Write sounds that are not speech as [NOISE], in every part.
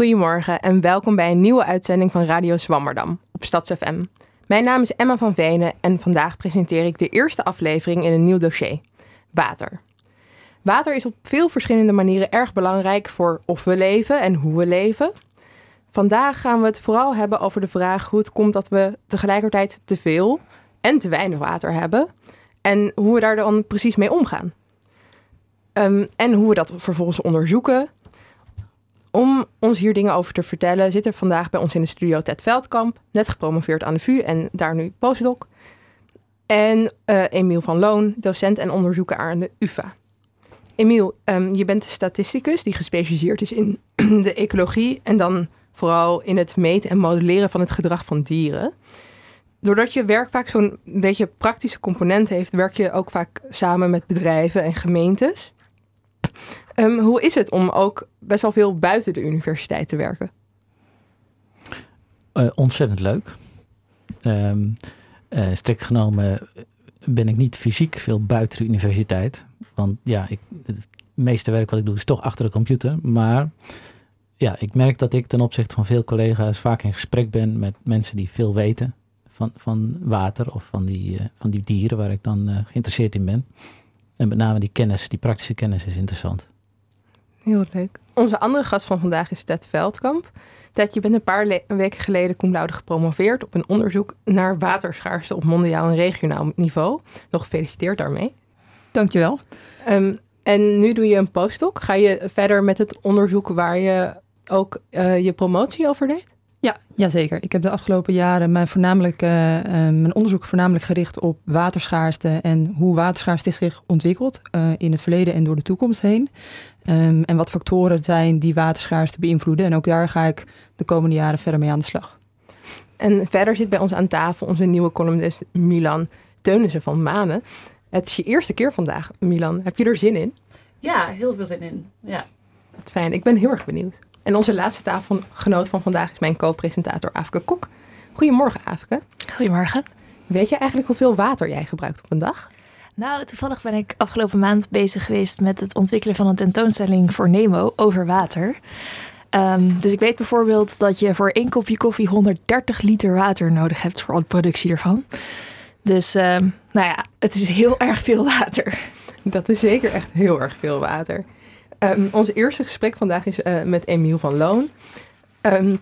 Goedemorgen en welkom bij een nieuwe uitzending van Radio Zwammerdam op StadsFM. Mijn naam is Emma van Venen en vandaag presenteer ik de eerste aflevering in een nieuw dossier: water. Water is op veel verschillende manieren erg belangrijk voor of we leven en hoe we leven. Vandaag gaan we het vooral hebben over de vraag hoe het komt dat we tegelijkertijd te veel en te weinig water hebben en hoe we daar dan precies mee omgaan. Um, en hoe we dat vervolgens onderzoeken. Om ons hier dingen over te vertellen, zit er vandaag bij ons in de studio Ted Veldkamp, net gepromoveerd aan de VU en daar nu postdoc. En uh, Emiel van Loon, docent en onderzoeker aan de UvA. Emiel, um, je bent statisticus die gespecialiseerd is in [CLEARS THROAT] de ecologie en dan vooral in het meten en modelleren van het gedrag van dieren. Doordat je werk vaak zo'n beetje praktische component heeft, werk je ook vaak samen met bedrijven en gemeentes. Um, hoe is het om ook best wel veel buiten de universiteit te werken? Uh, ontzettend leuk. Um, strikt genomen ben ik niet fysiek veel buiten de universiteit. Want ja, ik, het meeste werk wat ik doe is toch achter de computer. Maar ja, ik merk dat ik ten opzichte van veel collega's vaak in gesprek ben met mensen die veel weten van, van water of van die, uh, van die dieren waar ik dan geïnteresseerd in ben. En met name die kennis, die praktische kennis is interessant. Heel leuk. Onze andere gast van vandaag is Ted Veldkamp. Ted, je bent een paar weken geleden cum laude gepromoveerd op een onderzoek naar waterschaarste op mondiaal en regionaal niveau. Nog gefeliciteerd daarmee. Dankjewel. Um, en nu doe je een postdoc. Ga je verder met het onderzoek waar je ook uh, je promotie over deed? Ja, jazeker. Ik heb de afgelopen jaren mijn, voornamelijk, uh, uh, mijn onderzoek voornamelijk gericht op waterschaarste en hoe waterschaarste zich ontwikkelt uh, in het verleden en door de toekomst heen. Um, en wat factoren zijn die waterschaarste beïnvloeden. En ook daar ga ik de komende jaren verder mee aan de slag. En verder zit bij ons aan tafel onze nieuwe columnist Milan Teunissen van Manen. Het is je eerste keer vandaag, Milan. Heb je er zin in? Ja, heel veel zin in. Ja. Wat fijn. Ik ben heel erg benieuwd. En onze laatste tafelgenoot van vandaag is mijn co-presentator Afke Kok. Goedemorgen, Afke. Goedemorgen. Weet je eigenlijk hoeveel water jij gebruikt op een dag? Nou, toevallig ben ik afgelopen maand bezig geweest met het ontwikkelen van een tentoonstelling voor Nemo over water. Um, dus ik weet bijvoorbeeld dat je voor één kopje koffie 130 liter water nodig hebt voor de productie ervan. Dus um, nou ja, het is heel [LAUGHS] erg veel water. Dat is zeker echt heel erg veel water. Um, ons eerste gesprek vandaag is uh, met Emiel van Loon. Um,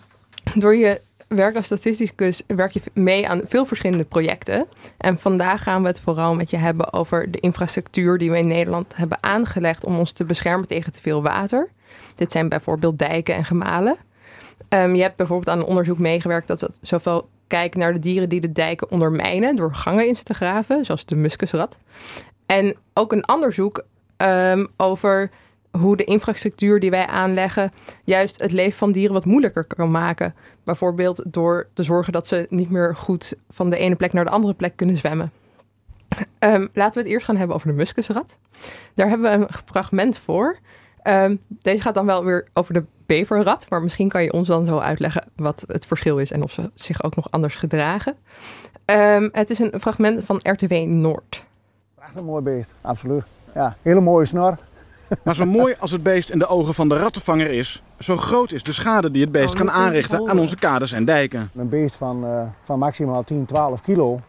door je werk als statisticus werk je mee aan veel verschillende projecten. En vandaag gaan we het vooral met je hebben over de infrastructuur die we in Nederland hebben aangelegd om ons te beschermen tegen te veel water. Dit zijn bijvoorbeeld dijken en gemalen. Um, je hebt bijvoorbeeld aan een onderzoek meegewerkt dat het zoveel kijkt naar de dieren die de dijken ondermijnen door gangen in ze te graven, zoals de muskusrat. En ook een onderzoek over hoe de infrastructuur die wij aanleggen juist het leven van dieren wat moeilijker kan maken. Bijvoorbeeld door te zorgen dat ze niet meer goed van de ene plek naar de andere plek kunnen zwemmen. Um, laten we het eerst gaan hebben over de muskusrat. Daar hebben we een fragment voor. Um, deze gaat dan wel weer over de beverrat, maar misschien kan je ons dan zo uitleggen wat het verschil is en of ze zich ook nog anders gedragen. Um, het is een fragment van RTW Noord. Echt een mooi beest, absoluut. Ja, hele mooie snor. Maar zo mooi als het beest in de ogen van de rattenvanger is, zo groot is de schade die het beest kan aanrichten aan onze kaders en dijken. Een beest van, uh, van maximaal 10, 12 kilo,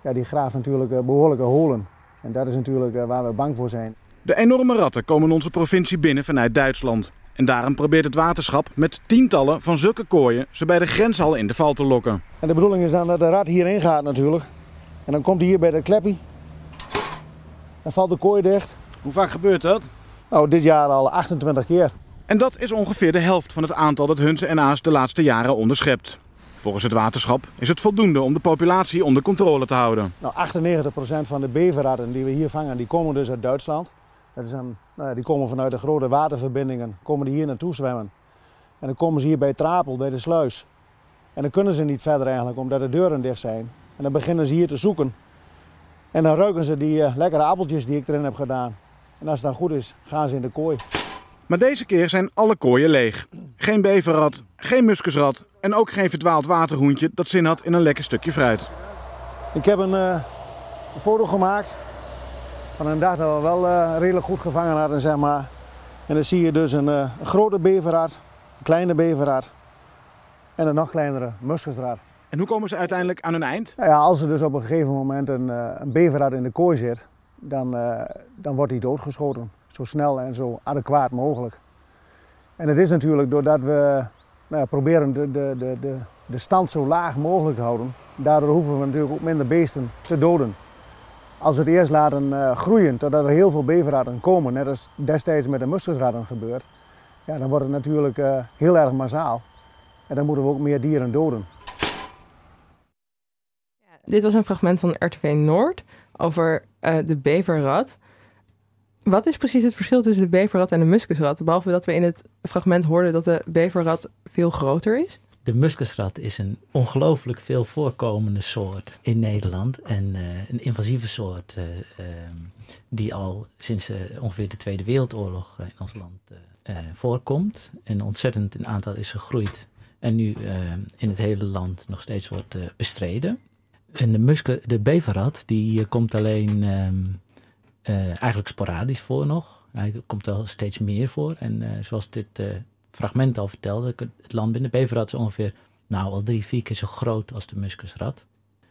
ja, die graaft natuurlijk uh, behoorlijke holen. En dat is natuurlijk uh, waar we bang voor zijn. De enorme ratten komen onze provincie binnen vanuit Duitsland. En daarom probeert het waterschap met tientallen van zulke kooien ze bij de grenshal in de val te lokken. En de bedoeling is dan dat de rat hierin gaat natuurlijk. En dan komt hij hier bij dat kleppie. Dan valt de kooi dicht. Hoe vaak gebeurt dat? Nou, dit jaar al 28 keer. En dat is ongeveer de helft van het aantal dat Hunze en Aas de laatste jaren onderschept. Volgens het waterschap is het voldoende om de populatie onder controle te houden. Nou, 98% van de beverratten die we hier vangen, die komen dus uit Duitsland. Dat is een, nou ja, die komen vanuit de grote waterverbindingen, komen die hier naartoe zwemmen. En dan komen ze hier bij Trapel, bij de sluis. En dan kunnen ze niet verder eigenlijk, omdat de deuren dicht zijn. En dan beginnen ze hier te zoeken. En dan ruiken ze die uh, lekkere appeltjes die ik erin heb gedaan. En als het dan goed is, gaan ze in de kooi. Maar deze keer zijn alle kooien leeg. Geen beverrat, geen muskusrat en ook geen verdwaald waterhoentje dat zin had in een lekker stukje fruit. Ik heb een, uh, een foto gemaakt van een dag dat we wel uh, redelijk goed gevangen hadden, zeg maar. En dan zie je dus een, uh, een grote beverraad, een kleine beverraad en een nog kleinere muskusraad. En hoe komen ze uiteindelijk aan hun eind? Nou ja, als er dus op een gegeven moment een, een beverraad in de kooi zit, dan, uh, dan wordt die doodgeschoten. Zo snel en zo adequaat mogelijk. En het is natuurlijk doordat we nou ja, proberen de, de, de, de, de stand zo laag mogelijk te houden. Daardoor hoeven we natuurlijk ook minder beesten te doden. Als we het eerst laten uh, groeien totdat er heel veel beverraden komen, net als destijds met de muskusraden gebeurt, ja, dan wordt het natuurlijk uh, heel erg massaal. En dan moeten we ook meer dieren doden. Dit was een fragment van RTV Noord over uh, de beverrat. Wat is precies het verschil tussen de beverrat en de muskusrat? Behalve dat we in het fragment hoorden dat de beverrat veel groter is. De muskusrat is een ongelooflijk veel voorkomende soort in Nederland. En uh, een invasieve soort uh, uh, die al sinds ongeveer de Tweede Wereldoorlog in ons land voorkomt. En ontzettend in aantal is gegroeid. En nu in het hele land nog steeds wordt bestreden. En de, muske, de beverrat die komt alleen eigenlijk sporadisch voor nog. Hij komt wel steeds meer voor. En zoals dit fragment al vertelde, het land binnen beverrat is ongeveer nou, al drie, vier keer zo groot als de muskusrat.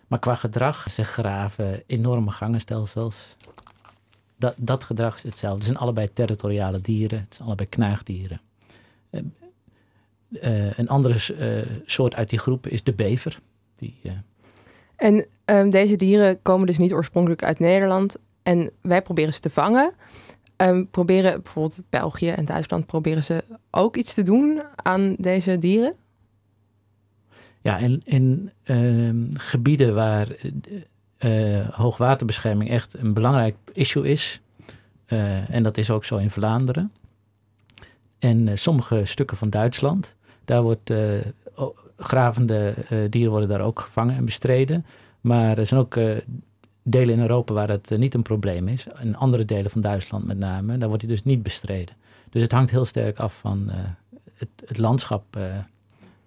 Maar qua gedrag, ze graven enorme gangenstelsels. Dat, dat gedrag is hetzelfde. Het zijn allebei territoriale dieren, het zijn allebei knaagdieren. Uh, een andere soort uit die groep is de bever. Die, en um, deze dieren komen dus niet oorspronkelijk uit Nederland. En wij proberen ze te vangen. Um, proberen bijvoorbeeld België en Duitsland proberen ze ook iets te doen aan deze dieren? Ja, in, in uh, gebieden waar uh, hoogwaterbescherming echt een belangrijk issue is, uh, en dat is ook zo in Vlaanderen, en sommige stukken van Duitsland, daar wordt gravende dieren worden daar ook gevangen en bestreden. Maar er zijn ook delen in Europa waar dat niet een probleem is. In andere delen van Duitsland met name, daar wordt hij dus niet bestreden. Dus het hangt heel sterk af van het, het, landschap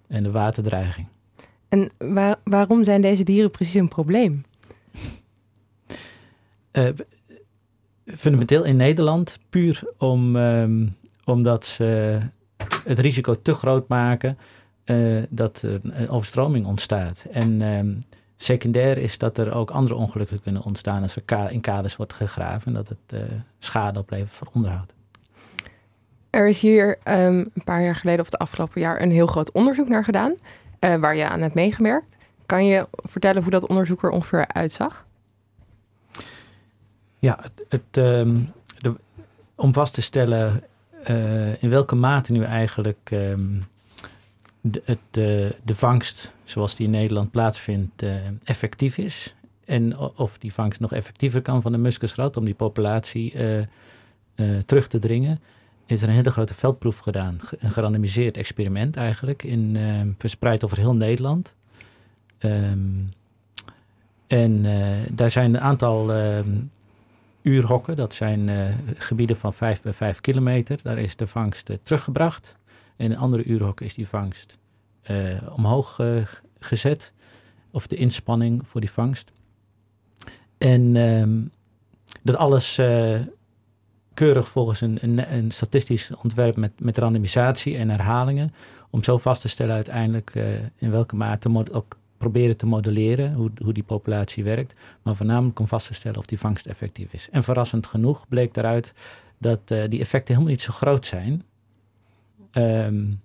en de waterdreiging. En waar, waarom zijn deze dieren precies een probleem? Uh, fundamenteel in Nederland puur om, um, omdat ze het risico te groot maken dat er een overstroming ontstaat. En um, Secundair is dat er ook andere ongelukken kunnen ontstaan als er in kaders wordt gegraven en dat het uh, schade oplevert voor onderhoud. Er is hier um, een paar jaar geleden of het afgelopen jaar een heel groot onderzoek naar gedaan, uh, waar je aan hebt meegewerkt. Kan je vertellen hoe dat onderzoek er ongeveer uitzag? Ja, het, het, um, de, om vast te stellen uh, in welke mate nu eigenlijk um, de, de, vangst zoals die in Nederland plaatsvindt uh, effectief is. En of die vangst nog effectiever kan van de muskusrat om die populatie uh, uh, terug te dringen. Is er een hele grote veldproef gedaan. Een gerandomiseerd experiment eigenlijk. In, verspreid over heel Nederland. Um, en daar zijn een aantal uurhokken. Dat zijn gebieden van 5 bij 5 kilometer. Daar is de vangst teruggebracht. En in andere uurhokken is die vangst uh, omhoog uh, gezet. Of de inspanning voor die vangst. En um, dat alles uh, keurig volgens een, een, een, statistisch ontwerp met, met randomisatie en herhalingen. Om zo vast te stellen uiteindelijk in welke mate ook proberen te modelleren hoe, hoe die populatie werkt. Maar voornamelijk om vast te stellen of die vangst effectief is. En verrassend genoeg bleek daaruit dat die effecten helemaal niet zo groot zijn. Um,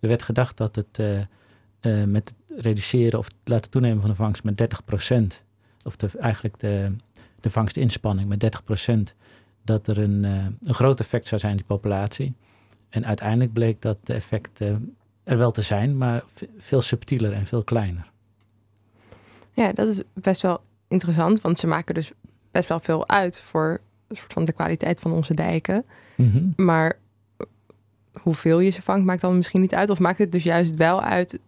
er werd gedacht dat het uh, uh, met het reduceren of laten toenemen van de vangst met 30%, of de, eigenlijk de, de vangstinspanning met 30%, dat er een, uh, een groot effect zou zijn in die populatie. En uiteindelijk bleek dat de effecten er wel te zijn, maar veel subtieler en veel kleiner. Ja, dat is best wel interessant, want ze maken dus best wel veel uit voor soort van de kwaliteit van onze dijken. Mm -hmm. Maar hoeveel je ze vangt, maakt dan misschien niet uit. Of maakt het dus juist wel uit?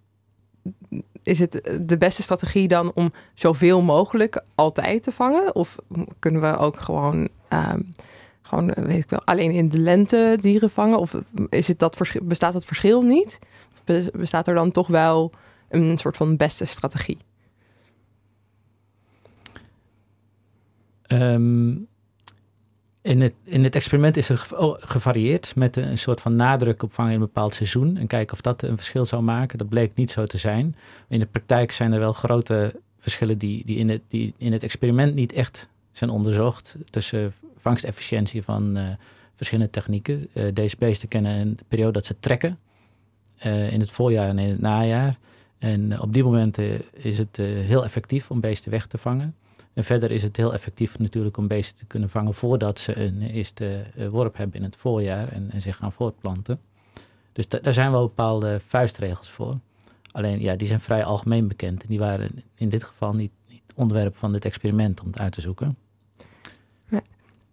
Is het de beste strategie dan om zoveel mogelijk altijd te vangen? Of kunnen we ook gewoon, um, gewoon weet ik wel, alleen in de lente dieren vangen? Of is het dat verschil, bestaat dat verschil niet? Of bestaat er dan toch wel een soort van beste strategie? Um, In het, in het experiment is er oh, gevarieerd met een soort van nadruk op vangen in een bepaald seizoen. En kijken of dat een verschil zou maken. Dat bleek niet zo te zijn. In de praktijk zijn er wel grote verschillen die, die, in, het, die in het experiment niet echt zijn onderzocht. Tussen vangstefficiëntie van eh, verschillende technieken. Eh, deze beesten kennen een periode dat ze trekken. eh, in het voorjaar en in het najaar. En op die momenten is het heel effectief om beesten weg te vangen. En verder is het heel effectief natuurlijk om beesten te kunnen vangen voordat ze een eerste eh, worp hebben in het voorjaar en, zich gaan voortplanten. Dus da- daar zijn wel bepaalde vuistregels voor. Alleen ja, die zijn vrij algemeen bekend. En die waren in dit geval niet, niet onderwerp van dit experiment om het uit te zoeken.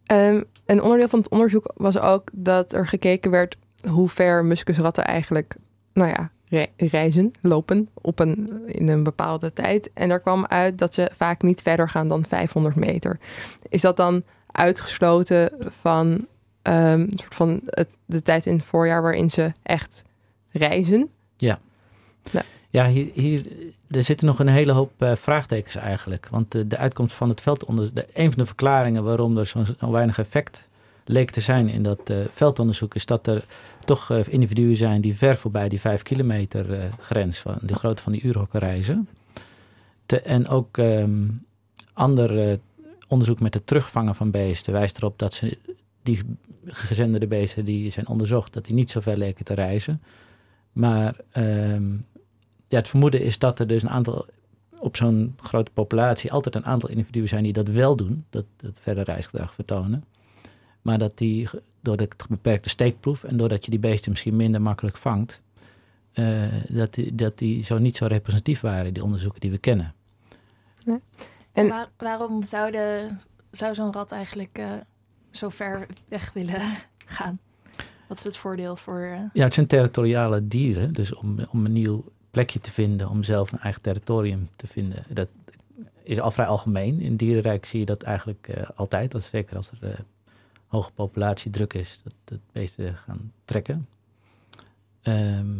Ehm, een onderdeel van het onderzoek was ook dat er gekeken werd hoe ver muskusratten eigenlijk, nou ja, re- reizen, lopen op een, in een bepaalde tijd. En daar kwam uit dat ze vaak niet verder gaan dan 500 meter. Is dat dan uitgesloten van, een soort van het, de tijd in het voorjaar waarin ze echt reizen? Ja, hier, hier er zitten nog een hele hoop eh, vraagtekens eigenlijk. Want de, de uitkomst van het veldonderzoek, de, een van de verklaringen waarom er zo'n zo weinig effect leek te zijn in dat eh, veldonderzoek, is dat er toch eh, individuen zijn die ver voorbij die vijf kilometer eh, grens, van de grootte van die uurhokken reizen. Te, en ook ehm, ander onderzoek met het terugvangen van beesten wijst erop dat ze die gezenderde beesten die zijn onderzocht, dat die niet zo ver leken te reizen. Maar ehm, ja, het vermoeden is dat er dus een aantal, op zo'n grote populatie, altijd een aantal individuen zijn die dat wel doen, dat, dat verder reisgedrag vertonen. Maar dat die, door de beperkte steekproef en doordat je die beesten misschien minder makkelijk vangt, eh, dat, die, dat die zo niet zo representatief waren, die onderzoeken die we kennen. En- Waar- waarom zouden, zou zo'n rat eigenlijk eh, zo ver weg willen [LAUGHS] gaan? Wat is het voordeel voor... eh, Ja, het zijn territoriale dieren, dus om, om een nieuw plekje te vinden, om zelf een eigen territorium te vinden, dat is al vrij algemeen. In dierenrijk zie je dat eigenlijk eh, altijd, als, zeker als er eh, hoge populatiedruk is, dat, dat beesten gaan trekken. Ehm,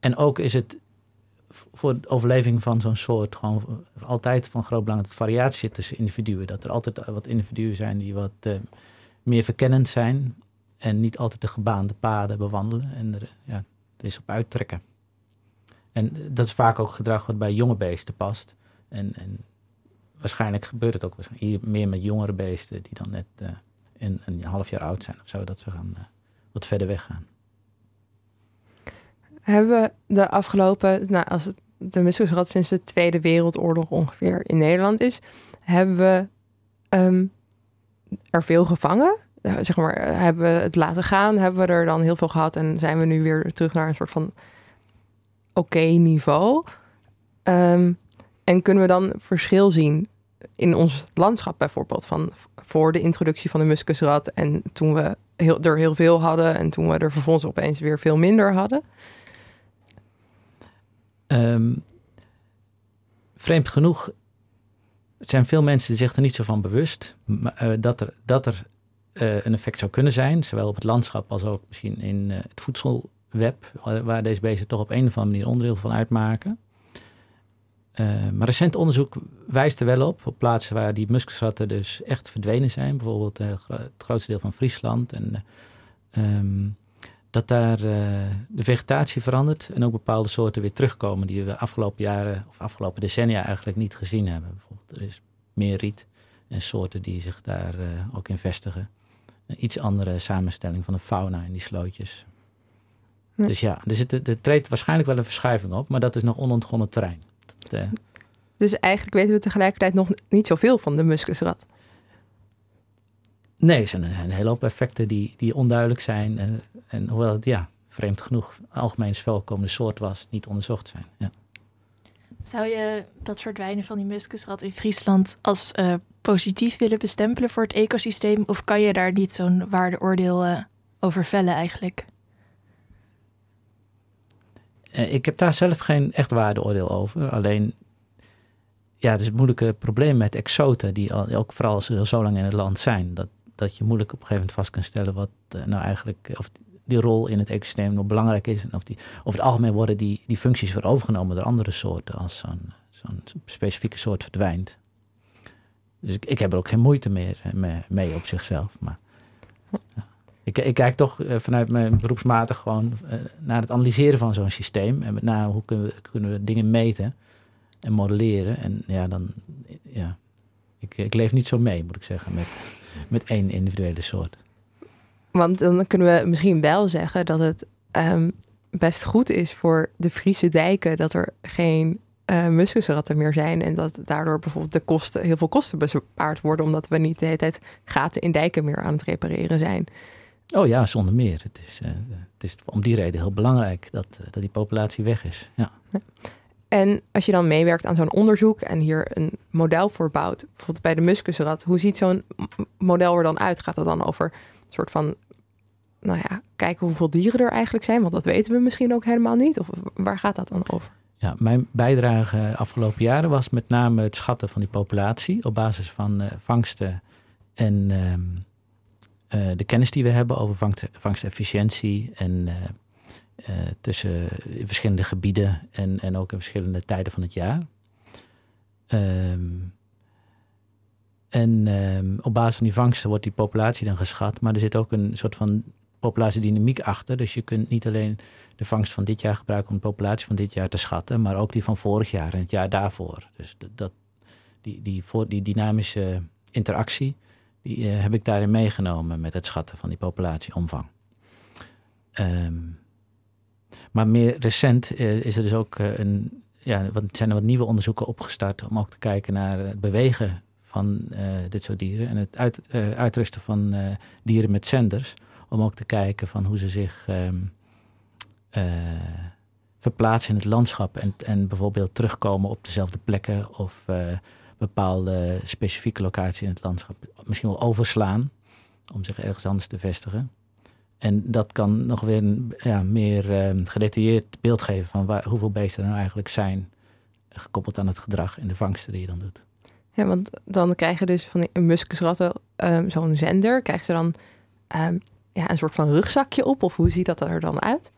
en ook is het voor de overleving van zo'n soort gewoon altijd van groot belang dat variatie zit tussen individuen. Dat er altijd wat individuen zijn die wat eh, meer verkennend zijn en niet altijd de gebaande paden bewandelen en er, ja, is op uittrekken. En dat is vaak ook gedrag wat bij jonge beesten past. En, en waarschijnlijk gebeurt het ook hier meer met jongere beesten die dan net eh, een, een half jaar oud zijn of zo, dat ze gaan eh, wat verder weggaan. Hebben we de afgelopen, nou, als het de muskusrat sinds de Tweede Wereldoorlog ongeveer in Nederland is, hebben we ehm, er veel gevangen? Zeg maar, eh, hebben we het laten gaan? Hebben we er dan heel veel gehad en zijn we nu weer terug naar een soort van oké niveau? Ehm, en kunnen we dan verschil zien in ons landschap bijvoorbeeld van voor de introductie van de muskusrat en toen we heel, er heel veel hadden en toen we er vervolgens opeens weer veel minder hadden? Ehm, vreemd genoeg zijn veel mensen zich er niet zo van bewust eh, dat er, dat er eh, een effect zou kunnen zijn, zowel op het landschap als ook misschien in eh, het voedselweb, waar- waar deze beesten toch op een of andere manier onderdeel van uitmaken. Eh, maar recent onderzoek wijst er wel op, op plaatsen waar die muskusratten dus echt verdwenen zijn, bijvoorbeeld eh, het grootste deel van Friesland en eh, ehm, dat daar de vegetatie verandert en ook bepaalde soorten weer terugkomen die we afgelopen jaren of afgelopen decennia eigenlijk niet gezien hebben. Bijvoorbeeld, er is meer riet en soorten die zich daar ook in vestigen. Een iets andere samenstelling van de fauna in die slootjes. Ja. Dus ja, er, zit, er treedt waarschijnlijk wel een verschuiving op, maar dat is nog onontgonnen terrein. Dus eigenlijk weten we tegelijkertijd nog niet zoveel van de muskusrat. nee, er zijn, er zijn een hele hoop effecten die, die onduidelijk zijn. En, en hoewel het, ja, vreemd genoeg, een algemeen voorkomende soort was, niet onderzocht zijn. Ja. Zou je dat verdwijnen van die muskusrat in Friesland als eh, positief willen bestempelen voor het ecosysteem? Of kan je daar niet zo'n waardeoordeel eh, over vellen eigenlijk? Eh, ik heb daar zelf geen echt waardeoordeel over. Alleen, ja, het is een moeilijke probleem met exoten, die al, ook vooral als ze zo lang in het land zijn, dat, dat je moeilijk op een gegeven moment vast kan stellen wat eh, nou eigenlijk, eh, of die rol in het ecosysteem nog belangrijk is. En of die, over het algemeen worden die, die functies weer overgenomen door andere soorten als zo'n zo'n specifieke soort verdwijnt. Dus ik, ik heb er ook geen moeite meer mee, op zichzelf. Maar. Ik, ik kijk toch vanuit mijn beroepsmatig gewoon naar het analyseren van zo'n systeem. En met name hoe kunnen we, kunnen we dingen meten en modelleren. En ja, dan, ja, ik, ik leef niet zo mee, moet ik zeggen, met, met één individuele soort. Want dan kunnen we misschien wel zeggen dat het um, best goed is voor de Friese dijken dat er geen uh, muskusratten meer zijn. En dat daardoor bijvoorbeeld de kosten, heel veel kosten bespaard worden, omdat we niet de hele tijd gaten in dijken meer aan het repareren zijn. Oh ja, zonder meer. Het is, uh, het is om die reden heel belangrijk dat, uh, dat die populatie weg is. Ja. En als je dan meewerkt aan zo'n onderzoek en hier een model voor bouwt, bijvoorbeeld bij de muskusrat, hoe ziet zo'n model er dan uit? Gaat dat dan over een soort van, nou ja, kijken hoeveel dieren er eigenlijk zijn? Want dat weten we misschien ook helemaal niet. Of waar gaat dat dan over? Ja, mijn bijdrage afgelopen jaren was met name het schatten van die populatie op basis van uh, vangsten en uh, de kennis die we hebben over vangst, vangstefficiëntie en uh, tussen verschillende gebieden en, en ook in verschillende tijden van het jaar. Um, en um, op basis van die vangsten wordt die populatie dan geschat, maar er zit ook een soort van populatiedynamiek achter. Dus je kunt niet alleen de vangst van dit jaar gebruiken om de populatie van dit jaar te schatten, maar ook die van vorig jaar en het jaar daarvoor. Dus dat, die, die, voor, die dynamische interactie, die uh, heb ik daarin meegenomen met het schatten van die populatieomvang. Um, maar meer recent uh, is er dus ook uh, een, ja, wat, zijn er wat nieuwe onderzoeken opgestart om ook te kijken naar het bewegen van dit soort dieren en het uit, uitrusten van dieren met zenders. Om ook te kijken van hoe ze zich um, verplaatsen in het landschap en, en bijvoorbeeld terugkomen op dezelfde plekken of bepaalde specifieke locaties in het landschap misschien wel overslaan om zich ergens anders te vestigen. En dat kan nog weer een ja, meer uh, gedetailleerd beeld geven van waar, hoeveel beesten er nou eigenlijk zijn, gekoppeld aan het gedrag en de vangsten die je dan doet. Ja, want dan krijgen dus van die muskusratten um, zo'n zender. Krijgen ze dan um, ja, een soort van rugzakje op? Of hoe ziet dat er dan uit?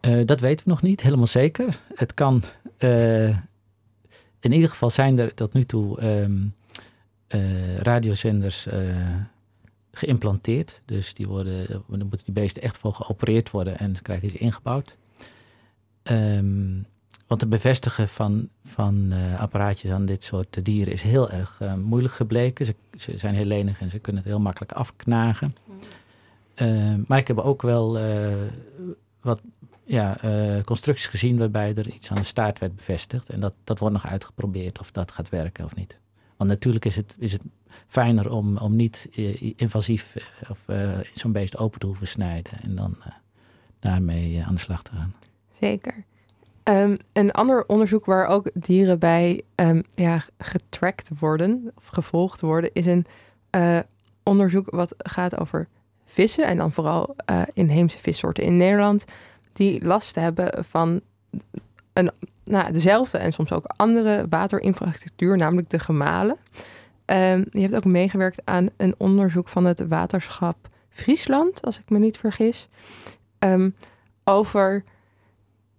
Uh, dat weten we nog niet helemaal zeker. Het kan. Uh, in ieder geval zijn er tot nu toe um, radiozenders geïmplanteerd. Dus die worden, dan moeten die beesten echt voor geopereerd worden en dan krijgen ze ingebouwd. Um, want het bevestigen van, van uh, apparaatjes aan dit soort dieren is heel erg uh, moeilijk gebleken. Ze, ze, zijn heel lenig en ze kunnen het heel makkelijk afknagen. Mm. Uh, maar ik heb ook wel wat ja, constructies gezien waarbij er iets aan de staart werd bevestigd. En dat, dat wordt nog uitgeprobeerd of dat gaat werken of niet. Want natuurlijk is het, is het fijner om, om niet invasief of zo'n beest open te hoeven snijden. En dan daarmee aan de slag te gaan. Zeker. Um, een ander onderzoek waar ook dieren bij um, ja, getracked worden of gevolgd worden, is een onderzoek wat gaat over vissen. En dan vooral inheemse vissoorten in Nederland, die last hebben van een, nou, dezelfde en soms ook andere waterinfrastructuur, namelijk de gemalen. Je hebt ook meegewerkt aan een onderzoek van het waterschap Friesland, als ik me niet vergis, over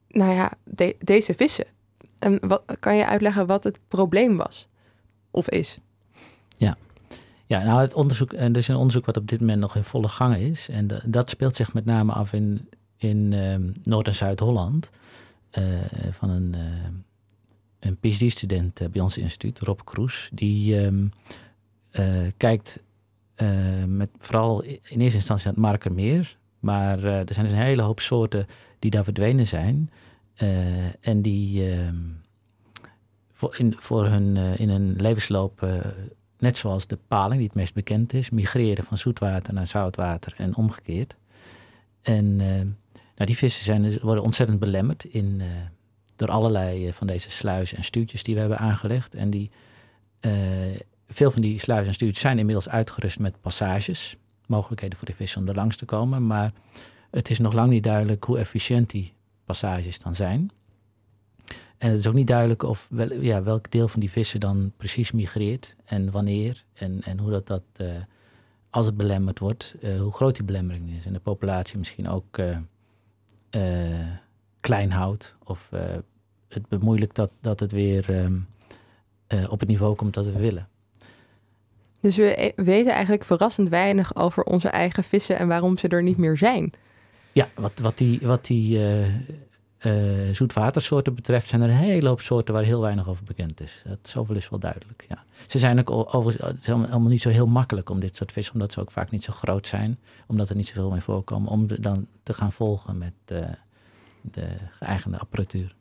nou ja, de, deze vissen. En wat, kan je uitleggen wat het probleem was of is? Ja. Ja, nou het onderzoek, en er is een onderzoek wat op dit moment nog in volle gang is. En dat speelt zich met name af in, in um, Noord- en Zuid-Holland. Uh, van een, uh, een PhD-student uh, bij ons instituut, Rob Kroes. Die um, kijkt met vooral in eerste instantie naar het Markermeer. Maar er zijn dus een hele hoop soorten die daar verdwenen zijn. En die uh, voor, in, voor hun, in hun levensloop, net zoals de paling, die het meest bekend is, migreren van zoetwater naar zoutwater en omgekeerd. En die vissen zijn, dus, worden ontzettend belemmerd in, door allerlei van deze sluizen en stuurtjes die we hebben aangelegd. En die, veel van die sluizen en stuurtjes zijn inmiddels uitgerust met passages, mogelijkheden voor de vissen om er langs te komen. Maar het is nog lang niet duidelijk hoe efficiënt die passages dan zijn. En het is ook niet duidelijk of wel, ja, welk deel van die vissen dan precies migreert en wanneer. En, en hoe dat, dat als het belemmerd wordt, hoe groot die belemmering is. En de populatie misschien ook klein houdt. Of het bemoeilijkt dat, dat het weer um, op het niveau komt dat we willen. Dus we e- weten eigenlijk verrassend weinig over onze eigen vissen en waarom ze er niet meer zijn. Ja, wat, wat die, wat die eh, eh, zoetwatersoorten betreft, zijn er een hele hoop soorten waar heel weinig over bekend is. Dat, zoveel is wel duidelijk. Ja. Ze zijn ook overigens allemaal allemaal niet zo heel makkelijk om dit soort vissen, omdat ze ook vaak niet zo groot zijn, omdat er niet zoveel mee voorkomen, om dan te gaan volgen met eh, de geëigende apparatuur.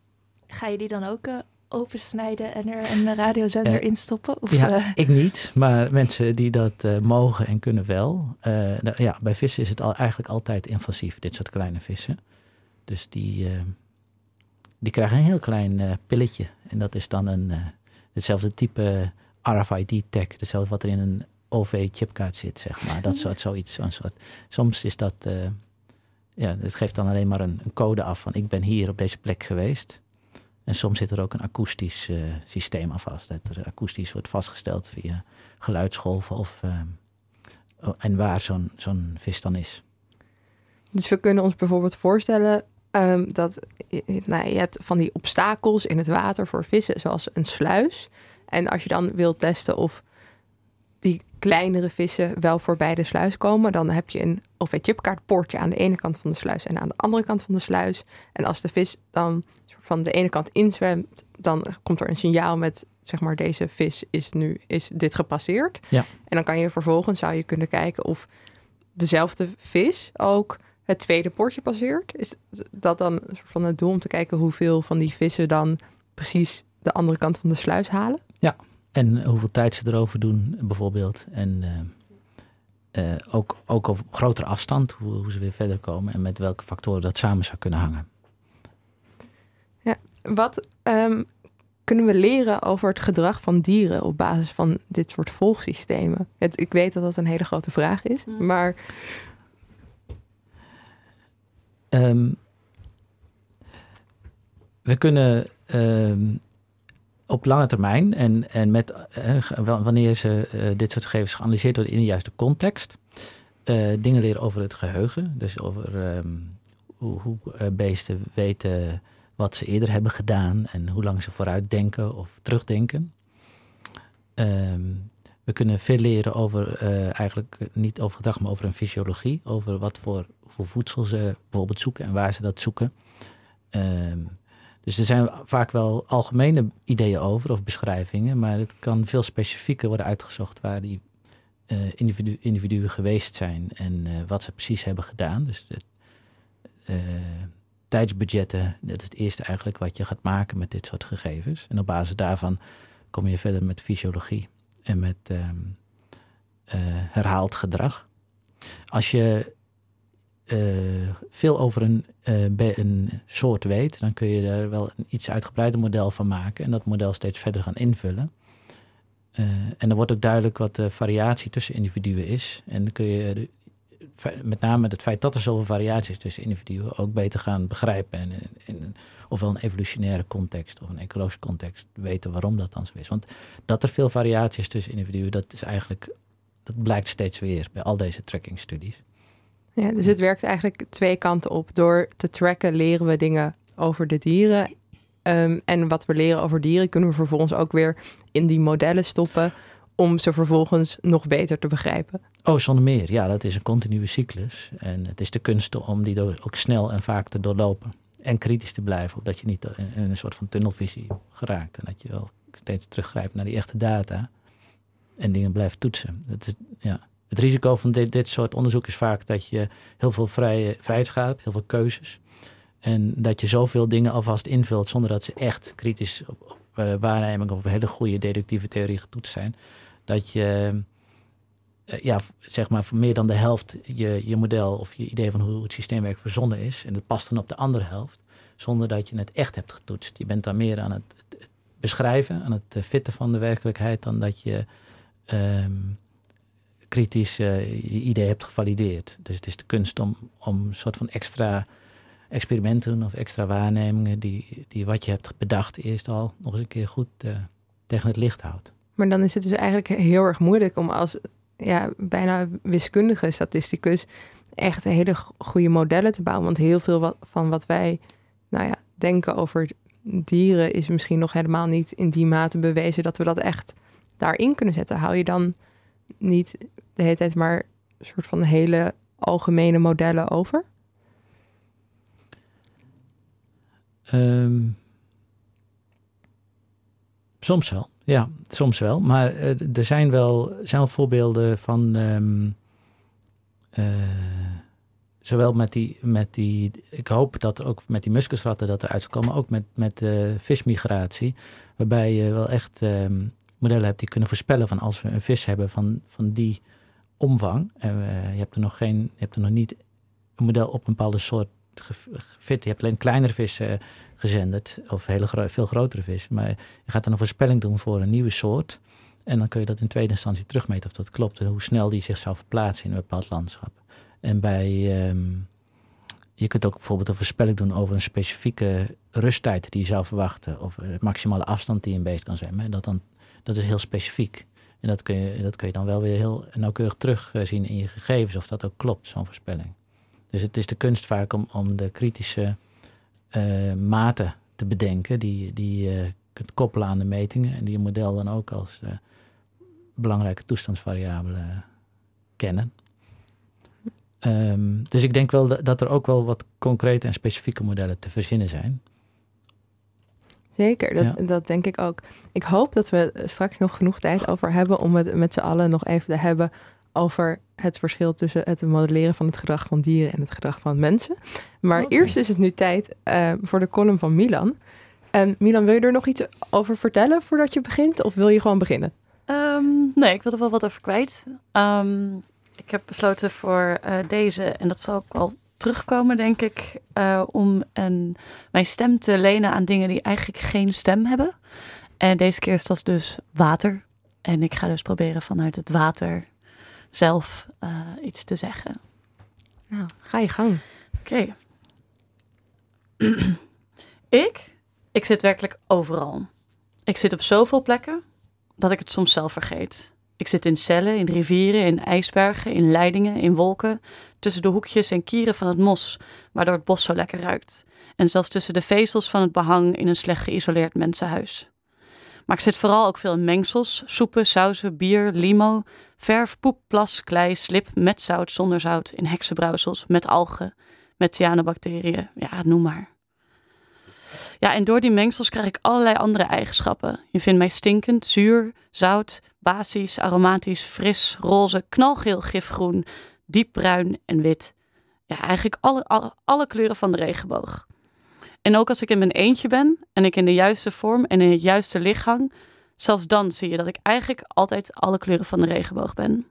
Ga je die dan ook eh, opensnijden en er een radiozender in stoppen? Of, ja, ik niet, maar mensen die dat mogen en kunnen wel. Nou, ja, bij vissen is het al, eigenlijk altijd invasief, dit soort kleine vissen. Dus die, die krijgen een heel klein eh, pilletje. En dat is dan een, eh, hetzelfde type RFID-tag, hetzelfde wat er in een OV-chipkaart zit, zeg maar. Dat [LAUGHS] soort zoiets. Zo'n soort. Soms is dat, eh, ja, het geeft dan alleen maar een, een code af van ik ben hier op deze plek geweest. En soms zit er ook een akoestisch eh, systeem aan vast. Dat er akoestisch wordt vastgesteld via geluidsgolven of, eh, en waar zo'n zo'n vis dan is. Dus we kunnen ons bijvoorbeeld voorstellen ehm, dat je- nou, je hebt van die obstakels in het water voor vissen, zoals een sluis. En als je dan wilt testen of die kleinere vissen wel voorbij de sluis komen, dan heb je een OV-chipkaartpoortje aan de ene kant van de sluis en aan de andere kant van de sluis. En als de vis dan van de ene kant inzwemt, dan komt er een signaal met zeg maar deze vis is nu is dit gepasseerd. Ja. En dan kan je vervolgens zou je kunnen kijken of dezelfde vis ook het tweede poortje passeert. Is dat dan een soort van het doel om te kijken hoeveel van die vissen dan precies de andere kant van de sluis halen? En hoeveel tijd ze erover doen, bijvoorbeeld. En eh, eh, ook, ook over grotere afstand, hoe, hoe ze weer verder komen. En met welke factoren dat samen zou kunnen hangen. Wat ehm, kunnen we leren over het gedrag van dieren op basis van dit soort volgsystemen? Het, ik weet dat dat een hele grote vraag is, Mm. maar Ehm, we kunnen ehm, op lange termijn en, en met, eh, wa- wanneer ze eh, dit soort gegevens geanalyseerd worden in de juiste context, eh, dingen leren over het geheugen. Dus over ehm, hoe, hoe eh, beesten weten wat ze eerder hebben gedaan en hoe lang ze vooruit denken of terugdenken. We kunnen veel leren over, eh, eigenlijk niet over gedrag, maar over een fysiologie. Over wat voor, voor voedsel ze bijvoorbeeld zoeken en waar ze dat zoeken. Ehm, dus er zijn vaak wel algemene ideeën over of beschrijvingen, maar het kan veel specifieker worden uitgezocht waar die eh, individu individuen geweest zijn en eh, wat ze precies hebben gedaan. Dus de, eh, tijdsbudgetten, dat is het eerste eigenlijk wat je gaat maken met dit soort gegevens. En op basis daarvan kom je verder met fysiologie en met ehm, eh, herhaald gedrag. Als je veel over een, eh, een soort weet, dan kun je daar wel een iets uitgebreider model van maken en dat model steeds verder gaan invullen. Eh, en dan wordt ook duidelijk wat de variatie tussen individuen is. En dan kun je met name het feit dat er zoveel variatie is tussen individuen ook beter gaan begrijpen. En in ofwel een evolutionaire context of een ecologische context weten waarom dat dan zo is. Want dat er veel variatie is tussen individuen, dat is eigenlijk, dat blijkt steeds weer bij al deze trackingstudies. Ja, dus het werkt eigenlijk twee kanten op. Door te tracken leren we dingen over de dieren. Ehm, en wat we leren over dieren kunnen we vervolgens ook weer in die modellen stoppen. Om ze vervolgens nog beter te begrijpen. Oh, zonder meer. Ja, dat is een continue cyclus. En het is de kunst om die ook snel en vaak te doorlopen. En kritisch te blijven, opdat je niet in een soort van tunnelvisie geraakt. En dat je wel steeds teruggrijpt naar die echte data. En dingen blijft toetsen. Dat is, ja. Het risico van dit, dit soort onderzoek is vaak dat je heel veel vrije, vrijheidsgraad hebt, heel veel keuzes. En dat je zoveel dingen alvast invult zonder dat ze echt kritisch op, eh, waarneming of op hele goede deductieve theorie getoetst zijn. Dat je eh, ja, zeg maar voor meer dan de helft je, je model of je idee van hoe het systeem werkt verzonnen is. En dat past dan op de andere helft, zonder dat je het echt hebt getoetst. Je bent dan meer aan het, het beschrijven, aan het eh, fitten van de werkelijkheid, dan dat je ehm, kritisch eh, je idee hebt gevalideerd. Dus het is de kunst om, om een soort van extra experimenten of extra waarnemingen die, die wat je hebt bedacht eerst al nog eens een keer goed eh, tegen het licht houdt. Maar dan is het dus eigenlijk heel erg moeilijk om als ja, bijna wiskundige statisticus echt hele go- goede modellen te bouwen. Want heel veel van wat wij nou ja, denken over dieren is misschien nog helemaal niet in die mate bewezen dat we dat echt daarin kunnen zetten. Hou je dan niet de hele tijd maar een soort van hele algemene modellen over? Ehm, soms wel, ja, soms wel. Maar uh, er zijn wel, zijn voorbeelden van. Um, uh, zowel met die, met die. Ik hoop dat ook met die muskusratten dat eruit zal komen. Ook met, met uh, vismigratie. Waarbij je wel echt um, modellen hebt die kunnen voorspellen van als we een vis hebben van, van die omvang. En je hebt er nog geen. Je hebt er nog niet een model op een bepaalde soort gefit. Je hebt alleen kleinere vissen gezenderd, of hele gro veel grotere vissen. Maar je gaat dan een voorspelling doen voor een nieuwe soort. En dan kun je dat in tweede instantie terugmeten of dat klopt. En hoe snel die zich zou verplaatsen in een bepaald landschap. En bij, um, je kunt ook bijvoorbeeld een voorspelling doen over een specifieke rusttijd die je zou verwachten. Of de maximale afstand die een beest kan zwemmen. Dat, dan, dat is heel specifiek. En dat kun, je, dat kun je dan wel weer heel nauwkeurig terugzien in je gegevens of dat ook klopt, zo'n voorspelling. Dus het is de kunst vaak om, om de kritische uh, maten te bedenken die, die je kunt koppelen aan de metingen en die je model dan ook als belangrijke toestandsvariabelen kennen. Um, dus ik denk wel dat er ook wel wat concrete en specifieke modellen te verzinnen zijn. Zeker, dat, ja. dat denk ik ook. Ik hoop dat we straks nog genoeg tijd over hebben om het met z'n allen nog even te hebben over het verschil tussen het modelleren van het gedrag van dieren en het gedrag van mensen. Maar okay. eerst is het nu tijd uh, voor de column van Milan. En Milan, wil je er nog iets over vertellen voordat je begint? Of wil je gewoon beginnen? Um, nee, ik wil er wel wat over kwijt. Um, ik heb besloten voor uh, deze, en dat zal ook wel terugkomen, denk ik, uh, om een, mijn stem te lenen aan dingen die eigenlijk geen stem hebben. En deze keer is dat dus water. En ik ga dus proberen vanuit het water zelf uh, iets te zeggen. Nou, ga je gang. Oké. Okay. [CLEARS THROAT] ik, ik zit werkelijk overal. Ik zit op zoveel plekken dat ik het soms zelf vergeet. Ik zit in cellen, in rivieren, in ijsbergen, in leidingen, in wolken, tussen de hoekjes en kieren van het mos, waardoor het bos zo lekker ruikt. En zelfs tussen de vezels van het behang in een slecht geïsoleerd mensenhuis. Maar ik zit vooral ook veel in mengsels, soepen, sauzen, bier, limo, verf, poep, plas, klei, slip, met zout, zonder zout, in heksenbrouwsels, met algen, met cyanobacteriën, ja, noem maar. Ja, en door die mengsels krijg ik allerlei andere eigenschappen. Je vindt mij stinkend, zuur, zout, basisch, aromatisch, fris, roze, knalgeel, gifgroen, diepbruin en wit. Ja, eigenlijk alle, alle, alle kleuren van de regenboog. En ook als ik in mijn eentje ben en ik in de juiste vorm en in het juiste licht hang, zelfs dan zie je dat ik eigenlijk altijd alle kleuren van de regenboog ben.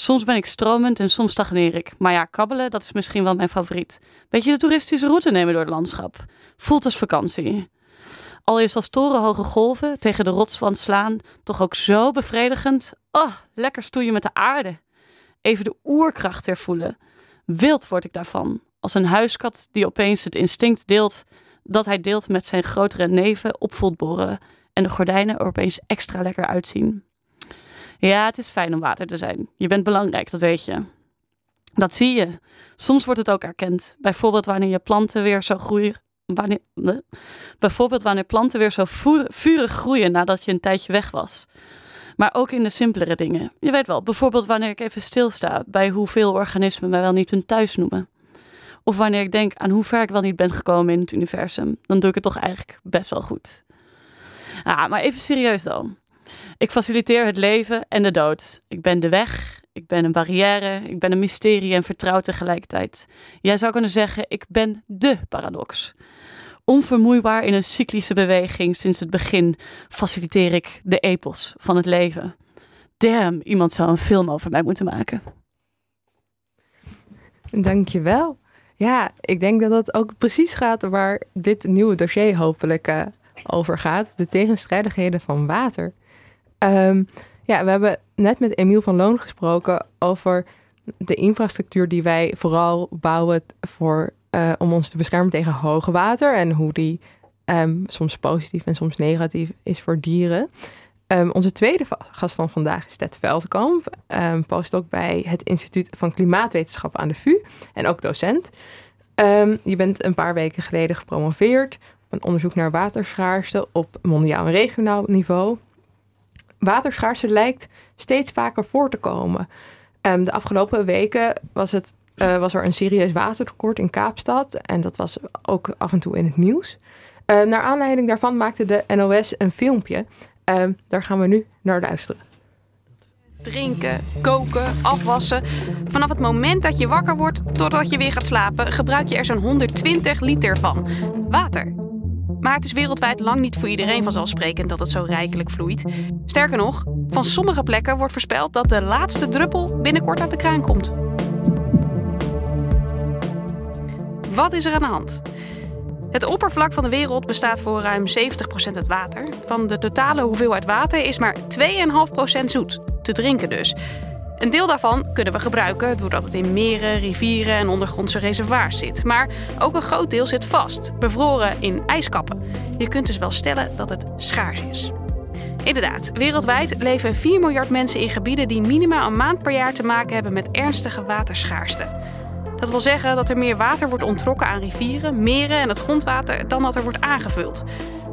Soms ben ik stromend en soms stagneer ik. Maar ja, kabbelen, dat is misschien wel mijn favoriet. Beetje de toeristische route nemen door het landschap. Voelt als vakantie. Al is als torenhoge golven tegen de rotswand slaan toch ook zo bevredigend. Oh, lekker stoeien met de aarde. Even de oerkracht hervoelen. Wild word ik daarvan. Als een huiskat die opeens het instinct deelt dat hij deelt met zijn grotere neven op boren en de gordijnen er opeens extra lekker uitzien. Ja, het is fijn om water te zijn. Je bent belangrijk, dat weet je. Dat zie je. Soms wordt het ook erkend. Bijvoorbeeld wanneer je planten weer zo groeien. Wanneer, nee. Bijvoorbeeld wanneer planten weer zo vurig groeien nadat je een tijdje weg was. Maar ook in de simpelere dingen. Je weet wel, bijvoorbeeld wanneer ik even stilsta bij hoeveel organismen mij wel niet hun thuis noemen. Of wanneer ik denk aan hoe ver ik wel niet ben gekomen in het universum. Dan doe ik het toch eigenlijk best wel goed. Ah, maar even serieus dan. Ik faciliteer het leven en de dood. Ik ben de weg, ik ben een barrière, ik ben een mysterie en vertrouwd tegelijkertijd. Jij zou kunnen zeggen, ik ben de paradox. Onvermoeibaar in een cyclische beweging sinds het begin faciliteer ik de epos van het leven. Damn, iemand zou een film over mij moeten maken. Dankjewel. Ja, ik denk dat dat ook precies gaat waar dit nieuwe dossier hopelijk uh, over gaat. De tegenstrijdigheden van water. Um, ja, we hebben net met Emiel van Loon gesproken over de infrastructuur die wij vooral bouwen voor, uh, om ons te beschermen tegen hoge water en hoe die um, soms positief en soms negatief is voor dieren. Um, onze tweede gast van vandaag is Ted Veldkamp, um, postdoc bij het Instituut van Klimaatwetenschap aan de VU en ook docent. je bent een paar weken geleden gepromoveerd op een onderzoek naar waterschaarste op mondiaal en regionaal niveau. Waterschaarste lijkt steeds vaker voor te komen. Um, de afgelopen weken was, het, uh, was er een serieus watertekort in Kaapstad. En dat was ook af en toe in het nieuws. Uh, naar aanleiding daarvan maakte de NOS een filmpje. Uh, daar gaan we nu naar luisteren. Drinken, koken, afwassen. Vanaf het moment dat je wakker wordt totdat je weer gaat slapen, gebruik je er zo'n 120 liter van. Water. Maar het is wereldwijd lang niet voor iedereen vanzelfsprekend dat het zo rijkelijk vloeit. Sterker nog, van sommige plekken wordt voorspeld dat de laatste druppel binnenkort uit de kraan komt. Wat is er aan de hand? Het oppervlak van de wereld bestaat voor ruim 70% uit water. Van de totale hoeveelheid water is maar 2,5% zoet, te drinken dus. Een deel daarvan kunnen we gebruiken doordat het in meren, rivieren en ondergrondse reservoirs zit. Maar ook een groot deel zit vast, bevroren in ijskappen. Je kunt dus wel stellen dat het schaars is. Inderdaad, wereldwijd leven 4 miljard mensen in gebieden die minimaal een maand per jaar te maken hebben met ernstige waterschaarste. Dat wil zeggen dat er meer water wordt ontrokken aan rivieren, meren en het grondwater dan dat er wordt aangevuld.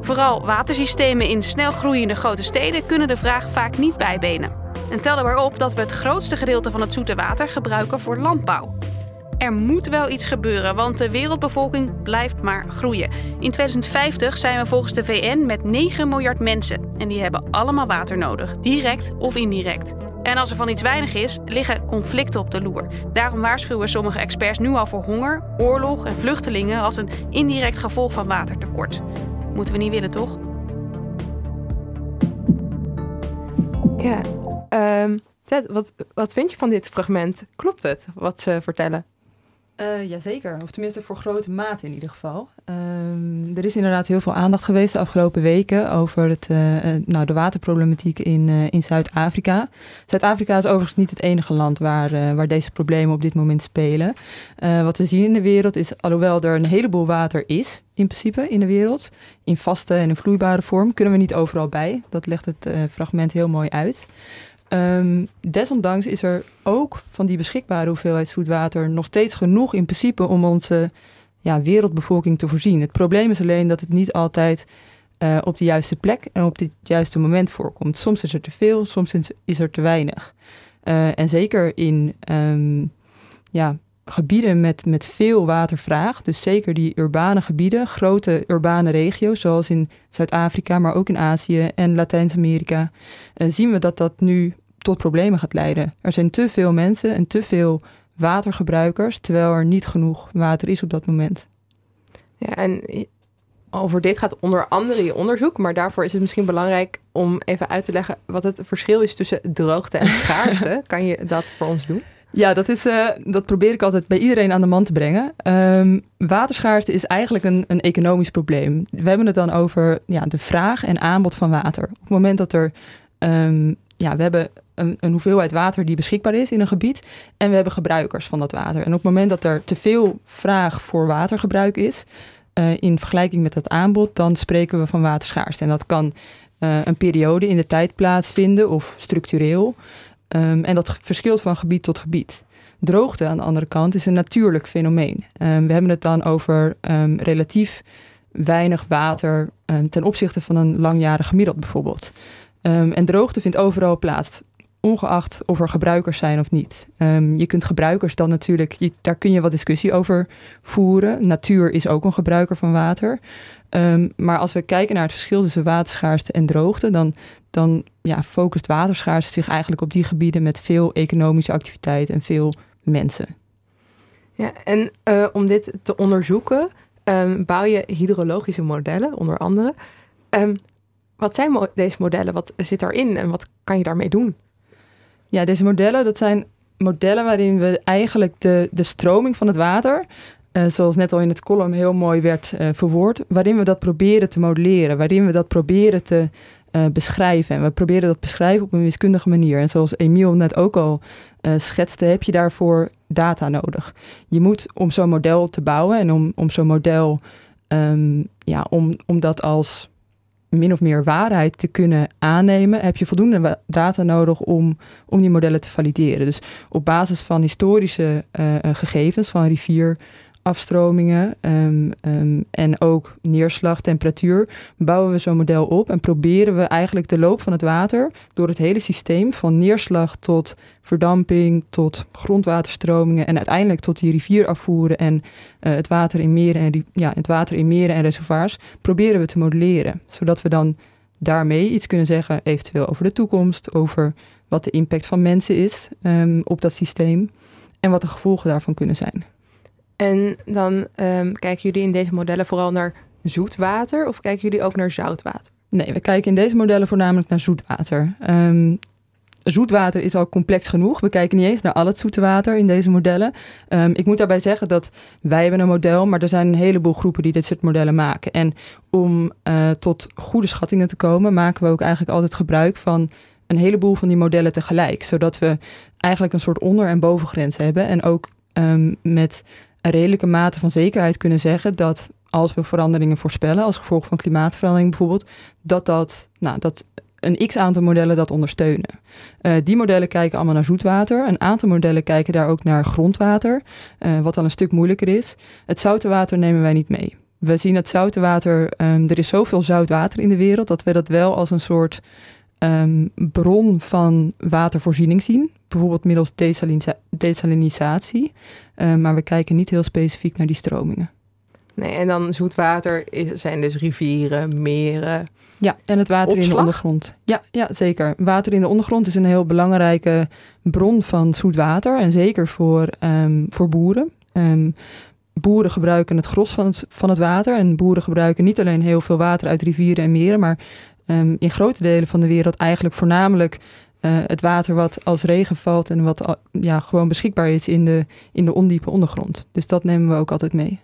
Vooral watersystemen in snel groeiende grote steden kunnen de vraag vaak niet bijbenen. En tel maar op dat we het grootste gedeelte van het zoete water gebruiken voor landbouw. Er moet wel iets gebeuren, want de wereldbevolking blijft maar groeien. In 2050 zijn we volgens de VN met 9 miljard mensen. En die hebben allemaal water nodig, direct of indirect. En als er van iets weinig is, liggen conflicten op de loer. Daarom waarschuwen sommige experts nu al voor honger, oorlog en vluchtelingen als een indirect gevolg van watertekort. Moeten we niet willen, toch? Ja, um, Ted, wat, wat vind je van dit fragment? Klopt het wat ze vertellen? Uh, jazeker, of tenminste voor grote mate in ieder geval. Um, er is inderdaad heel veel aandacht geweest de afgelopen weken over het, uh, nou, de waterproblematiek in, in Zuid-Afrika. Zuid-Afrika is overigens niet het enige land waar, waar deze problemen op dit moment spelen. wat we zien in de wereld is, alhoewel er een heleboel water is, in principe in de wereld, in vaste en in vloeibare vorm, kunnen we niet overal bij. Dat legt het fragment heel mooi uit. Um, desondanks is er ook van die beschikbare hoeveelheid zoetwater nog steeds genoeg in principe om onze ja, wereldbevolking te voorzien. Het probleem is alleen dat het niet altijd uh, op de juiste plek en op het juiste moment voorkomt. Soms is er te veel, soms is er te weinig. Uh, en zeker in um, ja, gebieden met, met veel watervraag, dus zeker die urbane gebieden, grote urbane regio's, zoals in Zuid-Afrika, maar ook in Azië en Latijns-Amerika, uh, zien we dat dat nu tot problemen gaat leiden. Er zijn te veel mensen en te veel watergebruikers, terwijl er niet genoeg water is op dat moment. Ja, en over dit gaat onder andere je onderzoek, maar daarvoor is het misschien belangrijk om even uit te leggen wat het verschil is tussen droogte en schaarste. [LAUGHS] kan je dat voor ons doen? Ja, dat, is, uh, dat probeer ik altijd bij iedereen aan de man te brengen. Um, waterschaarste is eigenlijk een, een economisch probleem. We hebben het dan over ja, de vraag en aanbod van water. Op het moment dat er um, ja, we hebben een, een, hoeveelheid water die beschikbaar is in een gebied. En we hebben gebruikers van dat water. En op het moment dat er te veel vraag voor watergebruik is, uh, in vergelijking met dat aanbod, dan spreken we van waterschaarste. En dat kan uh, een periode in de tijd plaatsvinden of structureel. Um, en dat verschilt van gebied tot gebied. Droogte aan de andere kant is een natuurlijk fenomeen. Um, we hebben het dan over um, relatief weinig water ten opzichte van een langjarig gemiddeld bijvoorbeeld. en droogte vindt overal plaats, ongeacht of er gebruikers zijn of niet. je kunt gebruikers dan natuurlijk, daar kun je wat discussie over voeren. Natuur is ook een gebruiker van water. Um, maar als we kijken naar het verschil tussen waterschaarste en droogte, dan, dan ja, focust waterschaarste zich eigenlijk op die gebieden met veel economische activiteit en veel mensen. Ja, en uh, om dit te onderzoeken, um, bouw je hydrologische modellen, onder andere. Wat zijn deze modellen? Wat zit daarin en wat kan je daarmee doen? Ja, deze modellen, dat zijn modellen waarin we eigenlijk de, de stroming van het water uh, zoals net al in het column heel mooi werd uh, verwoord, waarin we dat proberen te modelleren, waarin we dat proberen te uh, beschrijven. En we proberen dat beschrijven op een wiskundige manier. En zoals Emiel net ook al schetste, heb je daarvoor data nodig. Je moet om zo'n model te bouwen en om, om zo'n model, um, ja, om, om dat als min of meer waarheid te kunnen aannemen, heb je voldoende data nodig om, om die modellen te valideren. Dus op basis van historische gegevens van rivier, afstromingen ehm, ehm, en ook neerslag, temperatuur, bouwen we zo'n model op en proberen we eigenlijk de loop van het water door het hele systeem van neerslag tot verdamping, tot grondwaterstromingen en uiteindelijk tot die rivier afvoeren en uh, het, water in meren en, ja, het water in meren en reservoirs, proberen we te modelleren. Zodat we dan daarmee iets kunnen zeggen, eventueel over de toekomst, over wat de impact van mensen is um, op dat systeem en wat de gevolgen daarvan kunnen zijn. En dan um, kijken jullie in deze modellen vooral naar zoetwater of kijken jullie ook naar zoutwater? Nee, we kijken in deze modellen voornamelijk naar zoetwater. Um, zoetwater is al complex genoeg. We kijken niet eens naar al het zoete water in deze modellen. Um, ik moet daarbij zeggen dat wij hebben een model, maar er zijn een heleboel groepen die dit soort modellen maken. En om uh, tot goede schattingen te komen, maken we ook eigenlijk altijd gebruik van een heleboel van die modellen tegelijk. Zodat we eigenlijk een soort onder- en bovengrens hebben. En ook met een redelijke mate van zekerheid kunnen zeggen dat als we veranderingen voorspellen, als gevolg van klimaatverandering bijvoorbeeld, dat, dat, nou, dat een x aantal modellen dat ondersteunen. Uh, die modellen kijken allemaal naar zoetwater. Een aantal modellen kijken daar ook naar grondwater, uh, wat dan een stuk moeilijker is. Het zoute water nemen wij niet mee. We zien het zoute water, um, er is zoveel zout water in de wereld, dat we dat wel als een soort um, bron van watervoorziening zien. Bijvoorbeeld middels desalinisatie. desalinisatie. Uh, maar we kijken niet heel specifiek naar die stromingen. Nee, en dan zoetwater is, zijn dus rivieren, meren. Ja, en het water Opslag? in de ondergrond. Ja, ja, zeker. Water in de ondergrond is een heel belangrijke bron van zoet water. En zeker voor, um, voor boeren. Um, boeren gebruiken het gros van het, van het water. En boeren gebruiken niet alleen heel veel water uit rivieren en meren, maar um, in grote delen van de wereld eigenlijk voornamelijk uh, het water wat als regen valt en wat ja, gewoon beschikbaar is in de, in de ondiepe ondergrond. Dus dat nemen we ook altijd mee.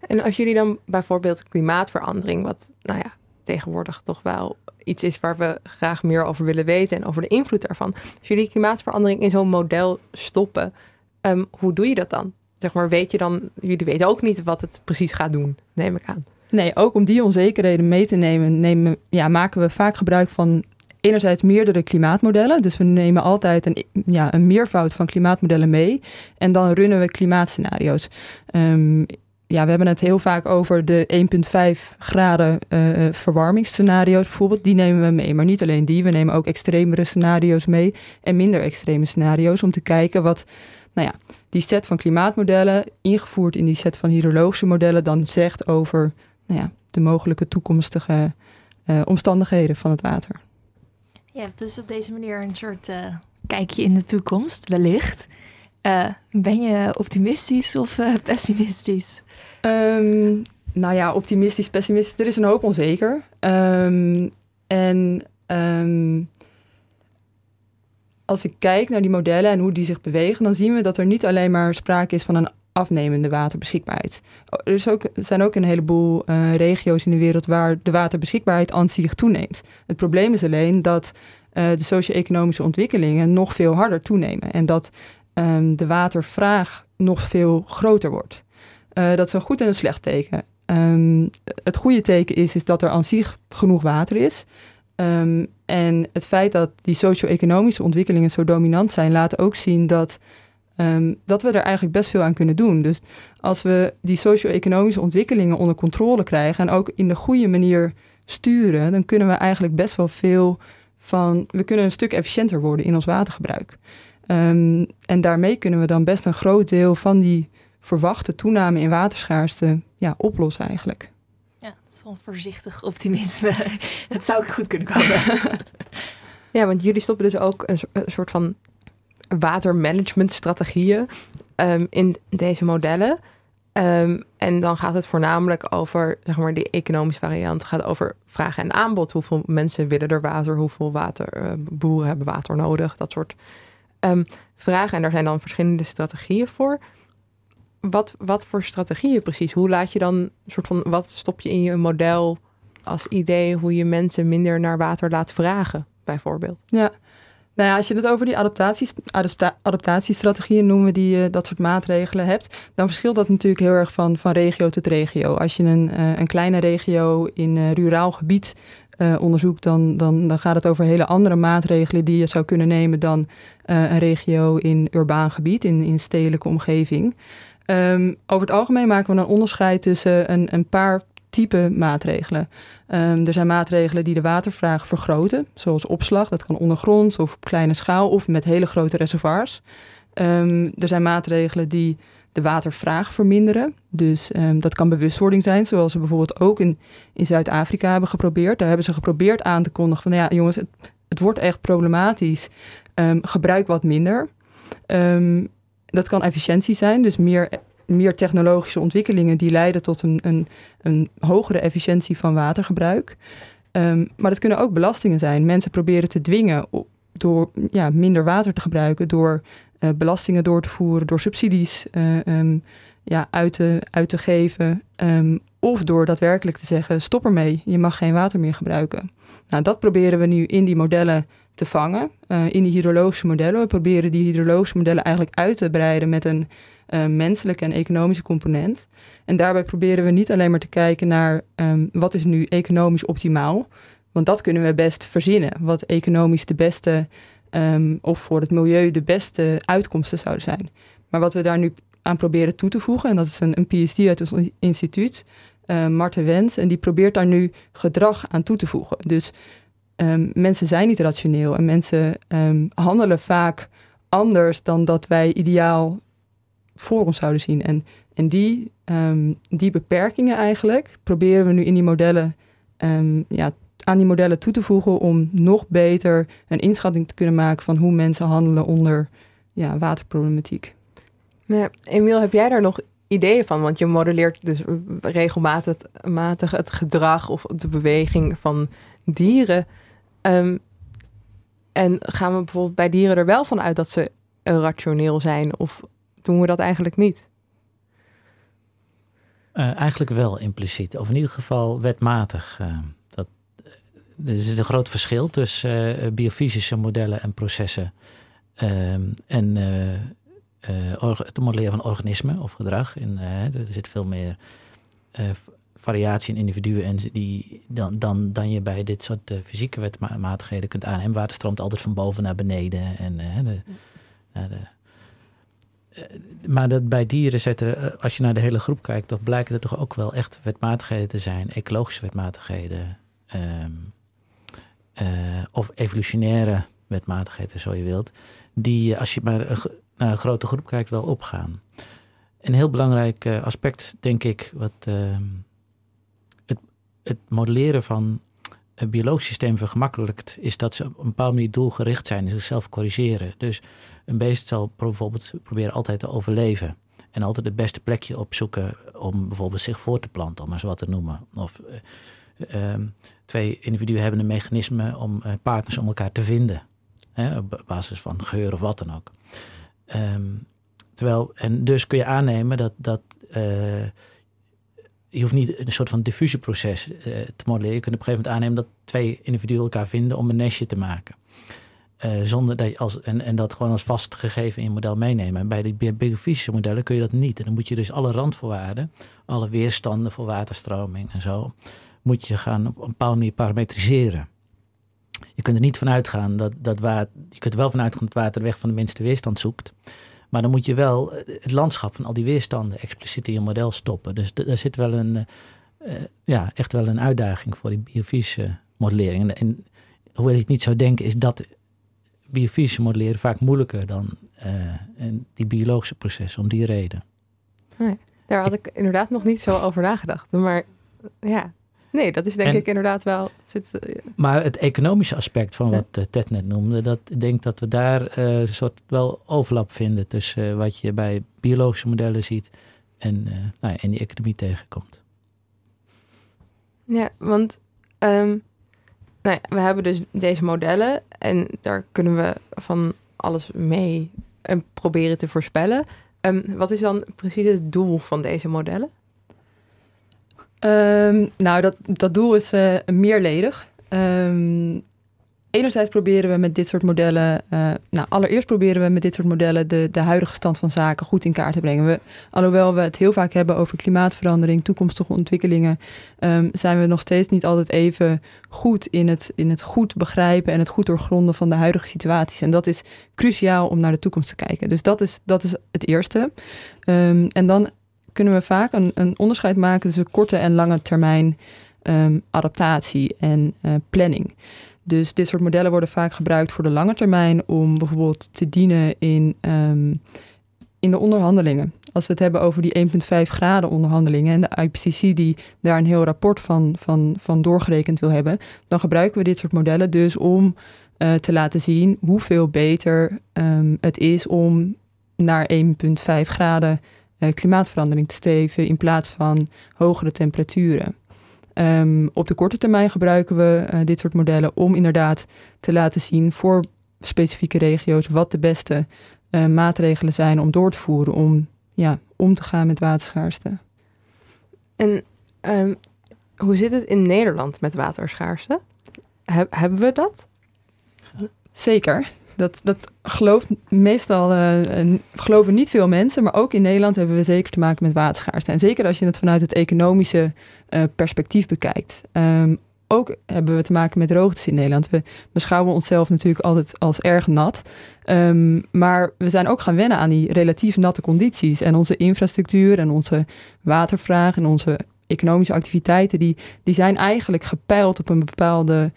En als jullie dan bijvoorbeeld klimaatverandering, wat nou ja, tegenwoordig toch wel iets is waar we graag meer over willen weten en over de invloed daarvan. Als jullie klimaatverandering in zo'n model stoppen, um, hoe doe je dat dan? Zeg maar, weet je dan, jullie weten ook niet wat het precies gaat doen, neem ik aan. Nee, ook om die onzekerheden mee te nemen, nemen ja, maken we vaak gebruik van enerzijds meerdere klimaatmodellen. Dus we nemen altijd een, ja, een meervoud van klimaatmodellen mee. En dan runnen we klimaatscenario's. Um, ja, we hebben het heel vaak over de 1,5 graden uh, verwarmingsscenario's bijvoorbeeld. Die nemen we mee. Maar niet alleen die. We nemen ook extremere scenario's mee. En minder extreme scenario's. Om te kijken wat nou ja, die set van klimaatmodellen, ingevoerd in die set van hydrologische modellen, dan zegt over nou ja, de mogelijke toekomstige uh, omstandigheden van het water. Ja, dus op deze manier een soort uh, kijkje in de toekomst, wellicht. Uh, ben je optimistisch of pessimistisch? Um, nou ja, optimistisch, pessimistisch. Er is een hoop onzeker. Um, en um, als ik kijk naar die modellen en hoe die zich bewegen, dan zien we dat er niet alleen maar sprake is van een afnemende waterbeschikbaarheid. Er, is ook, zijn ook een heleboel uh, regio's in de wereld waar de waterbeschikbaarheid aan zich toeneemt. Het probleem is alleen dat uh, de socio-economische ontwikkelingen nog veel harder toenemen. En dat um, de watervraag nog veel groter wordt. Uh, dat is een goed en een slecht teken. Um, het goede teken is, is dat er aan zich genoeg water is. Um, en het feit dat die socio-economische ontwikkelingen zo dominant zijn, laat ook zien dat, um, dat we er eigenlijk best veel aan kunnen doen. Dus als we die socio-economische ontwikkelingen onder controle krijgen en ook in de goede manier sturen, dan kunnen we eigenlijk best wel veel van. We kunnen een stuk efficiënter worden in ons watergebruik. Um, en daarmee kunnen we dan best een groot deel van die verwachte toename in waterschaarste ja, oplossen eigenlijk. Ja, dat is wel een voorzichtig optimisme. [LAUGHS] Het zou ook goed kunnen komen. [LAUGHS] ja, want jullie stoppen dus ook een soort van watermanagementstrategieën um, in deze modellen. Um, en dan gaat het voornamelijk over, zeg maar, die economische variant. Gaat over vraag en aanbod. Hoeveel mensen willen er water? Hoeveel water, uh, boeren hebben water nodig? Dat soort um, vragen. En daar zijn dan verschillende strategieën voor. Wat, wat voor strategieën precies? Hoe laat je dan soort van wat stop je in je model als idee hoe je mensen minder naar water laat vragen, bijvoorbeeld? Ja. Nou ja, als je het over die adaptaties, adapta adaptatiestrategieën noemen, die uh, dat soort maatregelen hebt, dan verschilt dat natuurlijk heel erg van, van regio tot regio. Als je een, uh, een kleine regio in uh, ruraal gebied uh, onderzoekt, dan, dan, dan gaat het over hele andere maatregelen die je zou kunnen nemen dan een regio in urbaan gebied, in, in stedelijke omgeving. Ehm, over het algemeen maken we een onderscheid tussen een, een paar type maatregelen. Ehm, er zijn maatregelen die de watervraag vergroten, zoals opslag. Dat kan ondergronds of op kleine schaal of met hele grote reservoirs. Ehm, er zijn maatregelen die de watervraag verminderen. Dus ehm, dat kan bewustwording zijn, zoals ze bijvoorbeeld ook in, in Zuid-Afrika hebben geprobeerd. Daar hebben ze geprobeerd aan te kondigen van, ja jongens, het, het wordt echt problematisch. gebruik wat minder. dat kan efficiëntie zijn, dus meer meer technologische ontwikkelingen die leiden tot een, een, een hogere efficiëntie van watergebruik. Um, maar dat kunnen ook belastingen zijn. Mensen proberen te dwingen door ja, minder water te gebruiken, door uh, belastingen door te voeren, door subsidies uh, um, ja, uit, te, uit te geven. Um, of door daadwerkelijk te zeggen: stop ermee, je mag geen water meer gebruiken. Nou, dat proberen we nu in die modellen te vangen, uh, in die hydrologische modellen. We proberen die hydrologische modellen eigenlijk uit te breiden met een uh, menselijke en economische component. En daarbij proberen we niet alleen maar te kijken naar um, wat is nu economisch optimaal. Want dat kunnen we best verzinnen. Wat economisch de beste um, of voor het milieu de beste uitkomsten zouden zijn. Maar wat we daar nu aan proberen toe te voegen, en dat is een, een PhD uit ons instituut, uh, Marten Wens, en die probeert daar nu gedrag aan toe te voegen. Dus um, mensen zijn niet rationeel en mensen handelen vaak anders dan dat wij ideaal voor ons zouden zien. En, en die, um, die beperkingen eigenlijk proberen we nu in die modellen um, ja, aan die modellen toe te voegen om nog beter een inschatting te kunnen maken van hoe mensen handelen onder ja, waterproblematiek. Ja, Emiel, heb jij daar nog ideeën van? Want je modelleert dus regelmatig matig het gedrag of de beweging van dieren. Um, en gaan we bijvoorbeeld bij dieren er wel van uit dat ze rationeel zijn? Of doen we dat eigenlijk niet? Uh, eigenlijk wel impliciet, of in ieder geval wetmatig. Uh, dat, er is een groot verschil tussen uh, biofysische modellen en processen ehm, en het modelleren van organismen of gedrag. In, er zit veel meer variatie in individuen en die, dan, dan, dan je bij dit soort fysieke wetmatigheden kunt aannemen. Water stroomt altijd van boven naar beneden en de, de eh, maar dat bij dieren zetten, eh, als je naar de hele groep kijkt, dan blijken er toch ook wel echt wetmatigheden te zijn, ecologische wetmatigheden. Eh, of evolutionaire wetmatigheden, zo je wilt, die als je maar naar een grote groep kijkt, wel opgaan. Een heel belangrijk aspect, denk ik, wat ehm, het, het modelleren van biologisch systeem vergemakkelijkt, is dat ze op een bepaalde manier doelgericht zijn en zichzelf corrigeren. Dus een beest zal bijvoorbeeld proberen altijd te overleven. En altijd het beste plekje opzoeken om bijvoorbeeld zich voor te planten, om maar zo wat te noemen. Of uh, twee individuen hebben een mechanisme om uh, partners om elkaar te vinden. Hè, op basis van geur of wat dan ook. Um, terwijl, en dus kun je aannemen dat, dat uh, je hoeft niet een soort van diffusieproces uh, te modelleren. Je kunt op een gegeven moment aannemen dat twee individuen elkaar vinden om een nestje te maken. Uh, zonder dat je als, en, en dat gewoon als vastgegeven in je model meenemen. En bij de biofysische modellen kun je dat niet. En dan moet je dus alle randvoorwaarden, alle weerstanden voor waterstroming en zo, moet je gaan op een bepaalde manier parametriseren. Je kunt er niet van uitgaan dat, dat water, je kunt er wel vanuit gaan dat water de weg van de minste weerstand zoekt. Maar dan moet je wel het landschap van al die weerstanden expliciet in je model stoppen. Dus daar zit wel een, uh, ja, echt wel een uitdaging voor die biofysische modellering. En, en hoewel ik het niet zou denken, is dat biofysische modelleren vaak moeilijker dan uh, en die biologische processen om die reden. Nee, daar had ik, inderdaad nog niet zo over nagedacht. Maar ja, nee, dat is denk ik inderdaad wel. Zit, uh, maar het economische aspect van wat uh, Ted net noemde, dat ik denk dat we daar een soort wel overlap vinden tussen wat je bij biologische modellen ziet en, nou ja, en die economie tegenkomt. Ja, want um, nou ja, we hebben dus deze modellen en daar kunnen we van alles mee en proberen te voorspellen. Um, wat is dan precies het doel van deze modellen? Um, nou, dat, dat doel is uh, meerledig. Um, enerzijds proberen we met dit soort modellen, uh, nou allereerst proberen we met dit soort modellen de, de huidige stand van zaken goed in kaart te brengen. We, alhoewel we het heel vaak hebben over klimaatverandering, toekomstige ontwikkelingen, um, zijn we nog steeds niet altijd even goed in het, in het goed begrijpen en het goed doorgronden van de huidige situaties. En dat is cruciaal om naar de toekomst te kijken. Dus dat is, dat is het eerste. En dan kunnen we vaak een, een onderscheid maken tussen korte en lange termijn um, adaptatie en uh, planning. Dus dit soort modellen worden vaak gebruikt voor de lange termijn om bijvoorbeeld te dienen in, um, in de onderhandelingen. Als we het hebben over die 1,5 graden onderhandelingen en de IPCC die daar een heel rapport van, van, van doorgerekend wil hebben, dan gebruiken we dit soort modellen dus om uh, te laten zien hoeveel beter um, het is om naar 1,5 graden uh, klimaatverandering te steven in plaats van hogere temperaturen. Um, op de korte termijn gebruiken we uh, dit soort modellen om inderdaad te laten zien voor specifieke regio's wat de beste uh, maatregelen zijn om door te voeren om ja, om te gaan met waterschaarste. En um, hoe zit het in Nederland met waterschaarste? He hebben we dat? Zeker. Dat, dat gelooft meestal, uh, geloven niet veel mensen, maar ook in Nederland hebben we zeker te maken met waterschaarste. En zeker als je het vanuit het economische uh, perspectief bekijkt. Um, ook hebben we te maken met droogtes in Nederland. We beschouwen onszelf natuurlijk altijd als erg nat. Um, maar we zijn ook gaan wennen aan die relatief natte condities. En onze infrastructuur en onze watervraag en onze economische activiteiten, die, die zijn eigenlijk gepeild op een bepaalde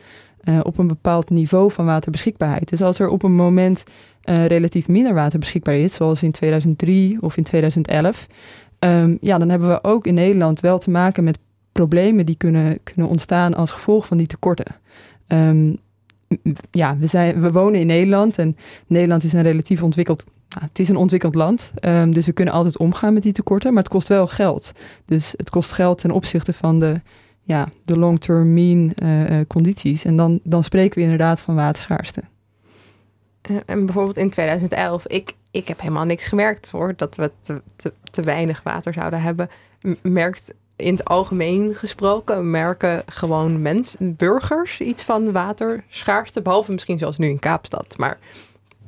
uh, op een bepaald niveau van waterbeschikbaarheid. Dus als er op een moment uh, relatief minder water beschikbaar is, zoals in 2003 of in 2011, um, ja, dan hebben we ook in Nederland wel te maken met problemen die kunnen, kunnen ontstaan als gevolg van die tekorten. Um, ja, we, zijn, we wonen in Nederland en Nederland is een relatief ontwikkeld nou, het is een ontwikkeld land, um, dus we kunnen altijd omgaan met die tekorten, maar het kost wel geld. Dus het kost geld ten opzichte van de ja, de long-term mean uh, condities. En dan, dan spreken we inderdaad van waterschaarste. Uh, en bijvoorbeeld in 2011, ik, ik heb helemaal niks gemerkt hoor, dat we te, te, te weinig water zouden hebben. Merkt in het algemeen gesproken, merken gewoon mensen, burgers iets van waterschaarste, behalve misschien zoals nu in Kaapstad. Maar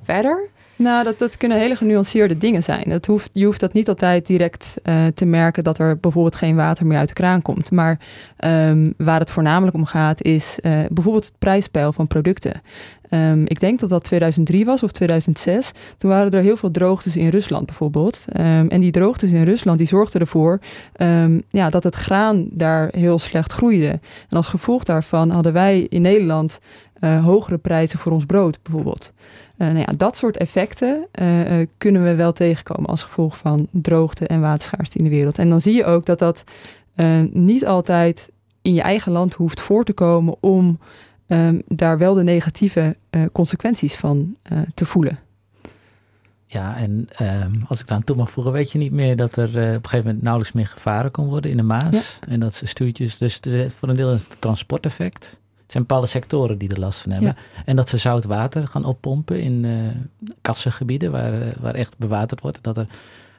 verder? Nou, dat, dat kunnen hele genuanceerde dingen zijn. Dat hoeft, je hoeft dat niet altijd direct uh, te merken dat er bijvoorbeeld geen water meer uit de kraan komt. Maar um, waar het voornamelijk om gaat is uh, bijvoorbeeld het prijspeil van producten. Um, ik denk dat dat 2003 was of 2006. Toen waren er heel veel droogtes in Rusland bijvoorbeeld. Um, en die droogtes in Rusland die zorgden ervoor ja, dat het graan daar heel slecht groeide. En als gevolg daarvan hadden wij in Nederland uh, hogere prijzen voor ons brood bijvoorbeeld. Uh, nou ja, dat soort effecten uh, uh, kunnen we wel tegenkomen als gevolg van droogte en waterschaarste in de wereld. En dan zie je ook dat dat niet altijd in je eigen land hoeft voor te komen om um, daar wel de negatieve consequenties van te voelen. Ja, en um, als ik daar aan toe mag voegen, weet je niet meer dat er op een gegeven moment nauwelijks meer gevaren kon worden in de Maas. Ja. En dat ze stuurtjes, dus voor een deel het transporteffect zijn bepaalde sectoren die er last van hebben. Ja. En dat ze zout water gaan oppompen in uh, kassengebieden waar, uh, waar echt bewaterd wordt. Dat er een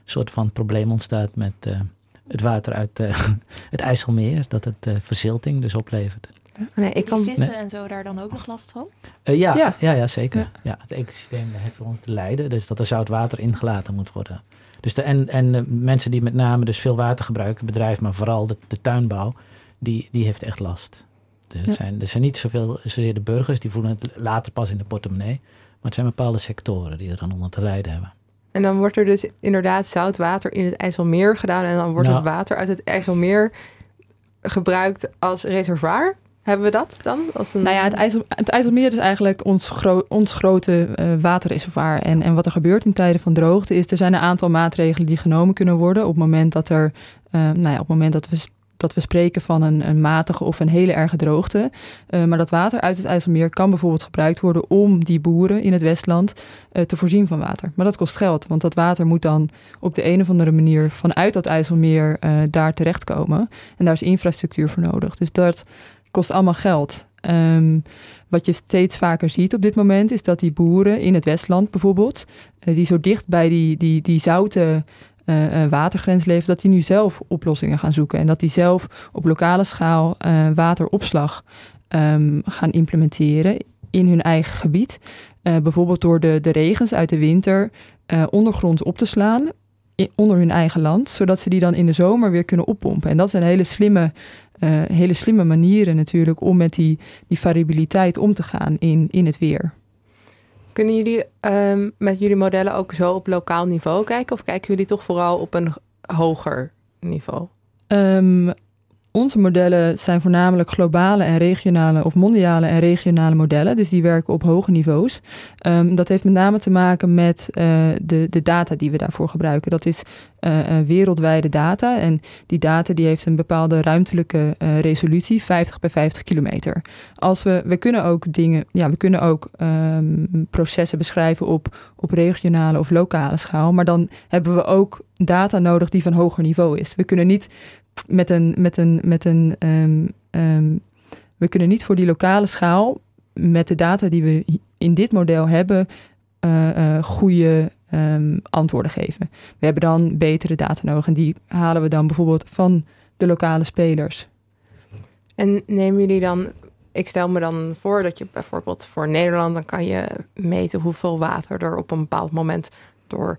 soort van probleem ontstaat met uh, het water uit [LAUGHS] het IJsselmeer. Dat het verzilting dus oplevert. Nee, ik kan... vissen nee. en zo daar dan ook nog last van? ja, ja. Ja, ja, zeker. Ja. ja. het ecosysteem heeft ons te lijden. Dus dat er zout water ingelaten moet worden. Dus de, en en mensen die met name dus veel water gebruiken, bedrijf, maar vooral de, de tuinbouw, die, die heeft echt last. Dus het ja. zijn, er zijn niet zoveel zozeer de burgers, die voelen het later pas in de portemonnee. Maar het zijn bepaalde sectoren die er dan onder te lijden hebben. En dan wordt er dus inderdaad zoutwater in het IJsselmeer gedaan. En dan wordt nou, het water uit het IJsselmeer gebruikt als reservoir. Hebben we dat dan? Als een... Nou ja, het, IJssel, het IJsselmeer is eigenlijk ons, gro ons grote uh, waterreservoir. En, en wat er gebeurt in tijden van droogte is... er zijn een aantal maatregelen die genomen kunnen worden... op het moment dat, er, uh, nou ja, op het moment dat we dat we spreken van een, een matige of een hele erge droogte. Uh, maar dat water uit het IJsselmeer kan bijvoorbeeld gebruikt worden om die boeren in het Westland uh, te voorzien van water. Maar dat kost geld, want dat water moet dan op de een of andere manier vanuit dat IJsselmeer uh, daar terechtkomen. En daar is infrastructuur voor nodig. Dus dat kost allemaal geld. Um, wat je steeds vaker ziet op dit moment is dat die boeren in het Westland bijvoorbeeld, die zo dicht bij die, die, die zoute uh, watergrens leven, dat die nu zelf oplossingen gaan zoeken. En dat die zelf op lokale schaal uh, wateropslag um, gaan implementeren. in hun eigen gebied. bijvoorbeeld door de, de regens uit de winter ondergronds op te slaan onder hun eigen land, zodat ze die dan in de zomer weer kunnen oppompen. En dat zijn hele slimme, hele slimme manieren natuurlijk om met die, die variabiliteit om te gaan in, in het weer. Kunnen jullie um, met jullie modellen ook zo op lokaal niveau kijken? Of kijken jullie toch vooral op een hoger niveau? Um, onze modellen zijn voornamelijk globale en regionale of mondiale en regionale modellen. Dus die werken op hoge niveaus. Um, dat heeft met name te maken met uh, de, de data die we daarvoor gebruiken. Dat is uh, wereldwijde data. En die data die heeft een bepaalde ruimtelijke resolutie, 50 bij 50 kilometer. Als we, we kunnen ook dingen, ja, we kunnen ook um, processen beschrijven op, op regionale of lokale schaal. Maar dan hebben we ook data nodig die van hoger niveau is. We kunnen niet met een. Met een, met een um, um, we kunnen niet voor die lokale schaal met de data die we in dit model hebben, uh, goede um, antwoorden geven. We hebben dan betere data nodig en die halen we dan bijvoorbeeld van de lokale spelers. En nemen jullie dan, ik stel me dan voor dat je bijvoorbeeld voor Nederland, dan kan je meten hoeveel water er op een bepaald moment door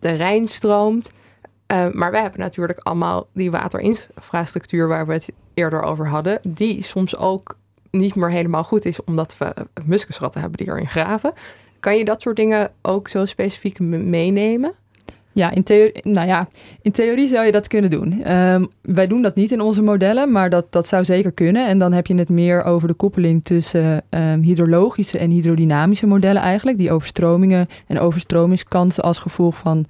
de Rijn stroomt. Uh, maar wij hebben natuurlijk allemaal die waterinfrastructuur waar we het eerder over hadden, die soms ook niet meer helemaal goed is, omdat we muskusratten hebben die erin graven. Kan je dat soort dingen ook zo specifiek meenemen? Ja in, theorie, nou ja, in theorie zou je dat kunnen doen. Um, wij doen dat niet in onze modellen, maar dat, dat zou zeker kunnen. En dan heb je het meer over de koppeling tussen um, hydrologische en hydrodynamische modellen eigenlijk. Die overstromingen en overstromingskansen als gevolg van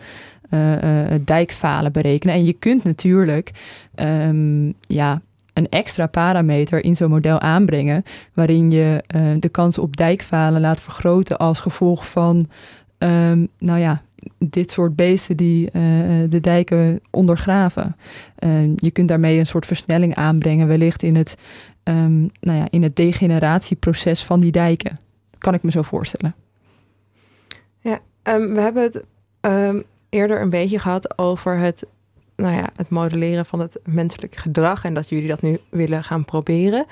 uh, dijkfalen berekenen. En je kunt natuurlijk um, ja, een extra parameter in zo'n model aanbrengen, waarin je uh, de kans op dijkfalen laat vergroten als gevolg van, nou ja, dit soort beesten die uh, de dijken ondergraven. Uh, je kunt daarmee een soort versnelling aanbrengen, wellicht in het, um, nou ja, in het degeneratieproces van die dijken. Kan ik me zo voorstellen. Ja, um, we hebben het eerder een beetje gehad over het, nou ja, het modelleren van het menselijk gedrag en dat jullie dat nu willen gaan proberen.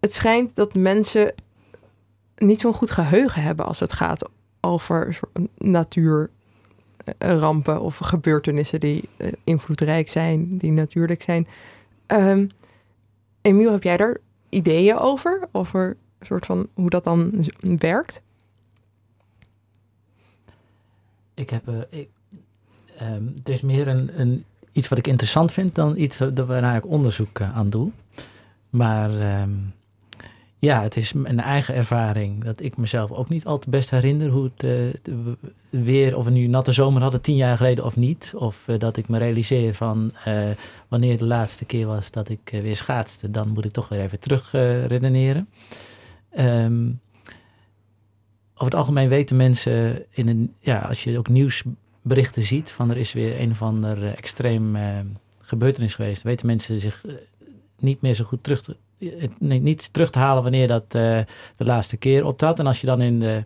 Het schijnt dat mensen niet zo'n goed geheugen hebben als het gaat over natuurrampen of gebeurtenissen die uh, invloedrijk zijn, die natuurlijk zijn. Um, Emiel, heb jij daar ideeën over? Over soort van hoe dat dan werkt? ik heb, uh, ik, het is meer een, een, iets wat ik interessant vind dan iets waar ik onderzoek aan doe. Maar um, ja, het is mijn eigen ervaring dat ik mezelf ook niet al te best herinner hoe het uh, weer, of we nu natte zomer hadden tien jaar geleden of niet. Of dat ik me realiseer van wanneer de laatste keer was dat ik weer schaatste, dan moet ik toch weer even terug redeneren. Um, over het algemeen weten mensen, in een, ja, als je ook nieuwsberichten ziet, van er is weer een of ander extreem gebeurtenis geweest, weten mensen zich niet meer zo goed terug te, niet terug te halen wanneer dat de laatste keer optrad. En als je dan in de,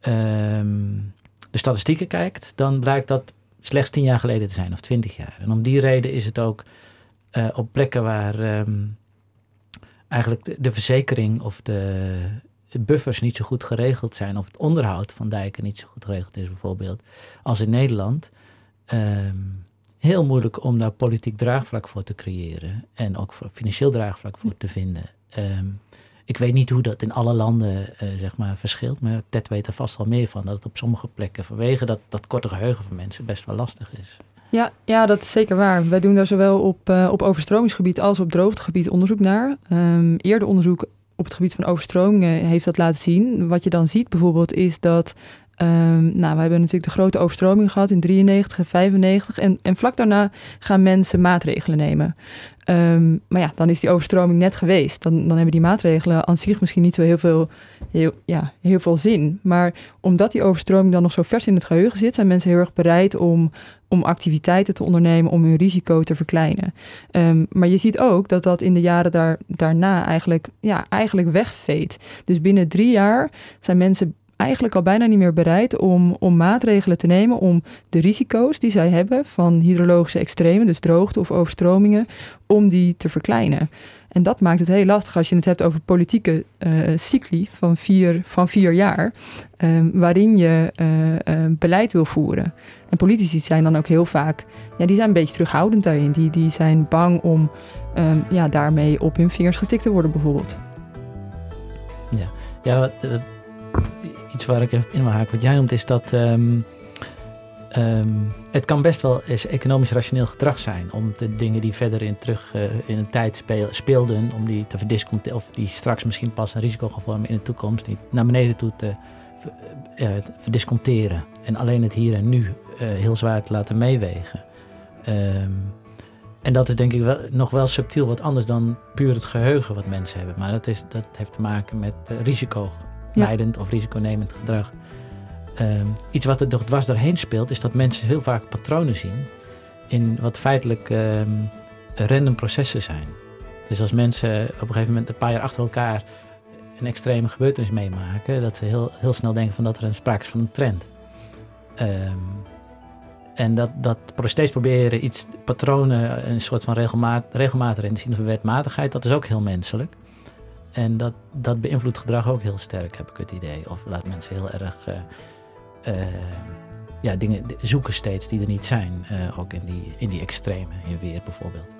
ehm, de statistieken kijkt, dan blijkt dat slechts tien jaar geleden te zijn, of twintig jaar. En om die reden is het ook op plekken waar um, eigenlijk de, de verzekering of de buffers niet zo goed geregeld zijn, of het onderhoud van dijken niet zo goed geregeld is, bijvoorbeeld, als in Nederland. Um, heel moeilijk om daar politiek draagvlak voor te creëren en ook voor financieel draagvlak voor te vinden. Um, ik weet niet hoe dat in alle landen uh, zeg maar verschilt, maar Ted weet er vast wel meer van dat het op sommige plekken vanwege dat, dat korte geheugen van mensen best wel lastig is. Ja, ja, dat is zeker waar. Wij doen daar zowel op, uh, op overstromingsgebied als op droogtegebied onderzoek naar. Um, eerder onderzoek op het gebied van overstromingen heeft dat laten zien. Wat je dan ziet bijvoorbeeld is dat Um, nou, we hebben natuurlijk de grote overstroming gehad in 93 en 95. En, en vlak daarna gaan mensen maatregelen nemen. Um, maar ja, dan is die overstroming net geweest. Dan, dan hebben die maatregelen aan zich misschien niet zo heel veel, heel, ja, heel veel zin. Maar omdat die overstroming dan nog zo vers in het geheugen zit, zijn mensen heel erg bereid om, om activiteiten te ondernemen om hun risico te verkleinen. Um, maar je ziet ook dat dat in de jaren daar, daarna eigenlijk, ja, eigenlijk wegveet. Dus binnen drie jaar zijn mensen eigenlijk al bijna niet meer bereid om, om maatregelen te nemen om de risico's die zij hebben van hydrologische extremen, dus droogte of overstromingen, om die te verkleinen. En dat maakt het heel lastig als je het hebt over politieke uh, cycli van vier, van vier jaar, um, waarin je uh, beleid wil voeren. En politici zijn dan ook heel vaak, ja, die zijn een beetje terughoudend daarin. Die, die zijn bang om um, ja, daarmee op hun vingers getikt te worden, bijvoorbeeld. Ja, ja iets waar ik even in wil haken, wat jij noemt, is dat. Um, Um, het kan best wel eens economisch rationeel gedrag zijn om de dingen die verder in terug uh, in de tijd speel, speelden, om die te verdisconteren, of die straks misschien pas een risico gaan vormen in de toekomst, die naar beneden toe te, uh, te verdisconteren. En alleen het hier en nu uh, heel zwaar te laten meewegen. Um, en dat is denk ik wel, nog wel subtiel wat anders dan puur het geheugen wat mensen hebben. Maar dat, is, dat heeft te maken met risico leidend of risiconemend gedrag. Um, iets wat er nog dwars doorheen speelt, is dat mensen heel vaak patronen zien in wat feitelijk um, random processen zijn. Dus als mensen op een gegeven moment een paar jaar achter elkaar een extreme gebeurtenis meemaken, dat ze heel, heel snel denken van dat er een sprake is van een trend. Um, en dat, dat steeds proberen iets, patronen, een soort van regelmaat, regelmatig in te zien of wetmatigheid, dat is ook heel menselijk. En dat, dat beïnvloedt gedrag ook heel sterk, heb ik het idee. Of laat mensen heel erg uh, uh, ja, dingen zoeken steeds die er niet zijn. Uh, ook in die, in die extreme, in weer bijvoorbeeld.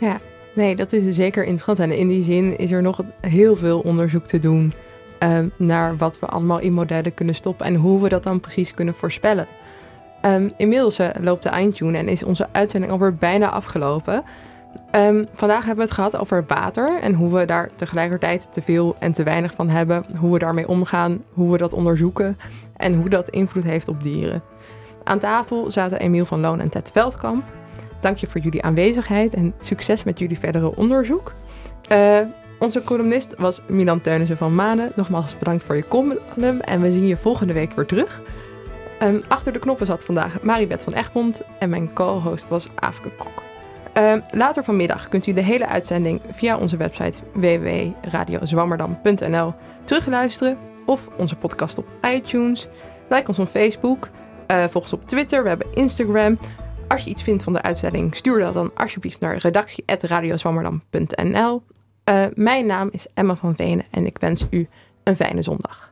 Ja, nee, dat is zeker interessant. En in die zin is er nog heel veel onderzoek te doen naar wat we allemaal in modellen kunnen stoppen en hoe we dat dan precies kunnen voorspellen. Um, inmiddels loopt de eindtune en is onze uitzending alweer bijna afgelopen. Um, vandaag hebben we het gehad over water en hoe we daar tegelijkertijd te veel en te weinig van hebben. Hoe we daarmee omgaan, hoe we dat onderzoeken en hoe dat invloed heeft op dieren. Aan tafel zaten Emiel van Loon en Ted Veldkamp. Dank je voor jullie aanwezigheid en succes met jullie verdere onderzoek. Uh, onze columnist was Milan Teunissen van Manen. Nogmaals bedankt voor je column en we zien je volgende week weer terug. Um, achter de knoppen zat vandaag Maribeth van Egmond en mijn co-host was Aafke Kok. Um, later vanmiddag kunt u de hele uitzending via onze website www.radiozwammerdam.nl terugluisteren of onze podcast op iTunes. Like ons op Facebook, uh, volg ons op Twitter, we hebben Instagram. Als je iets vindt van de uitzending, stuur dat dan alsjeblieft naar redactie.radiozwammerdam.nl. Uh, mijn naam is Emma van Venen en ik wens u een fijne zondag.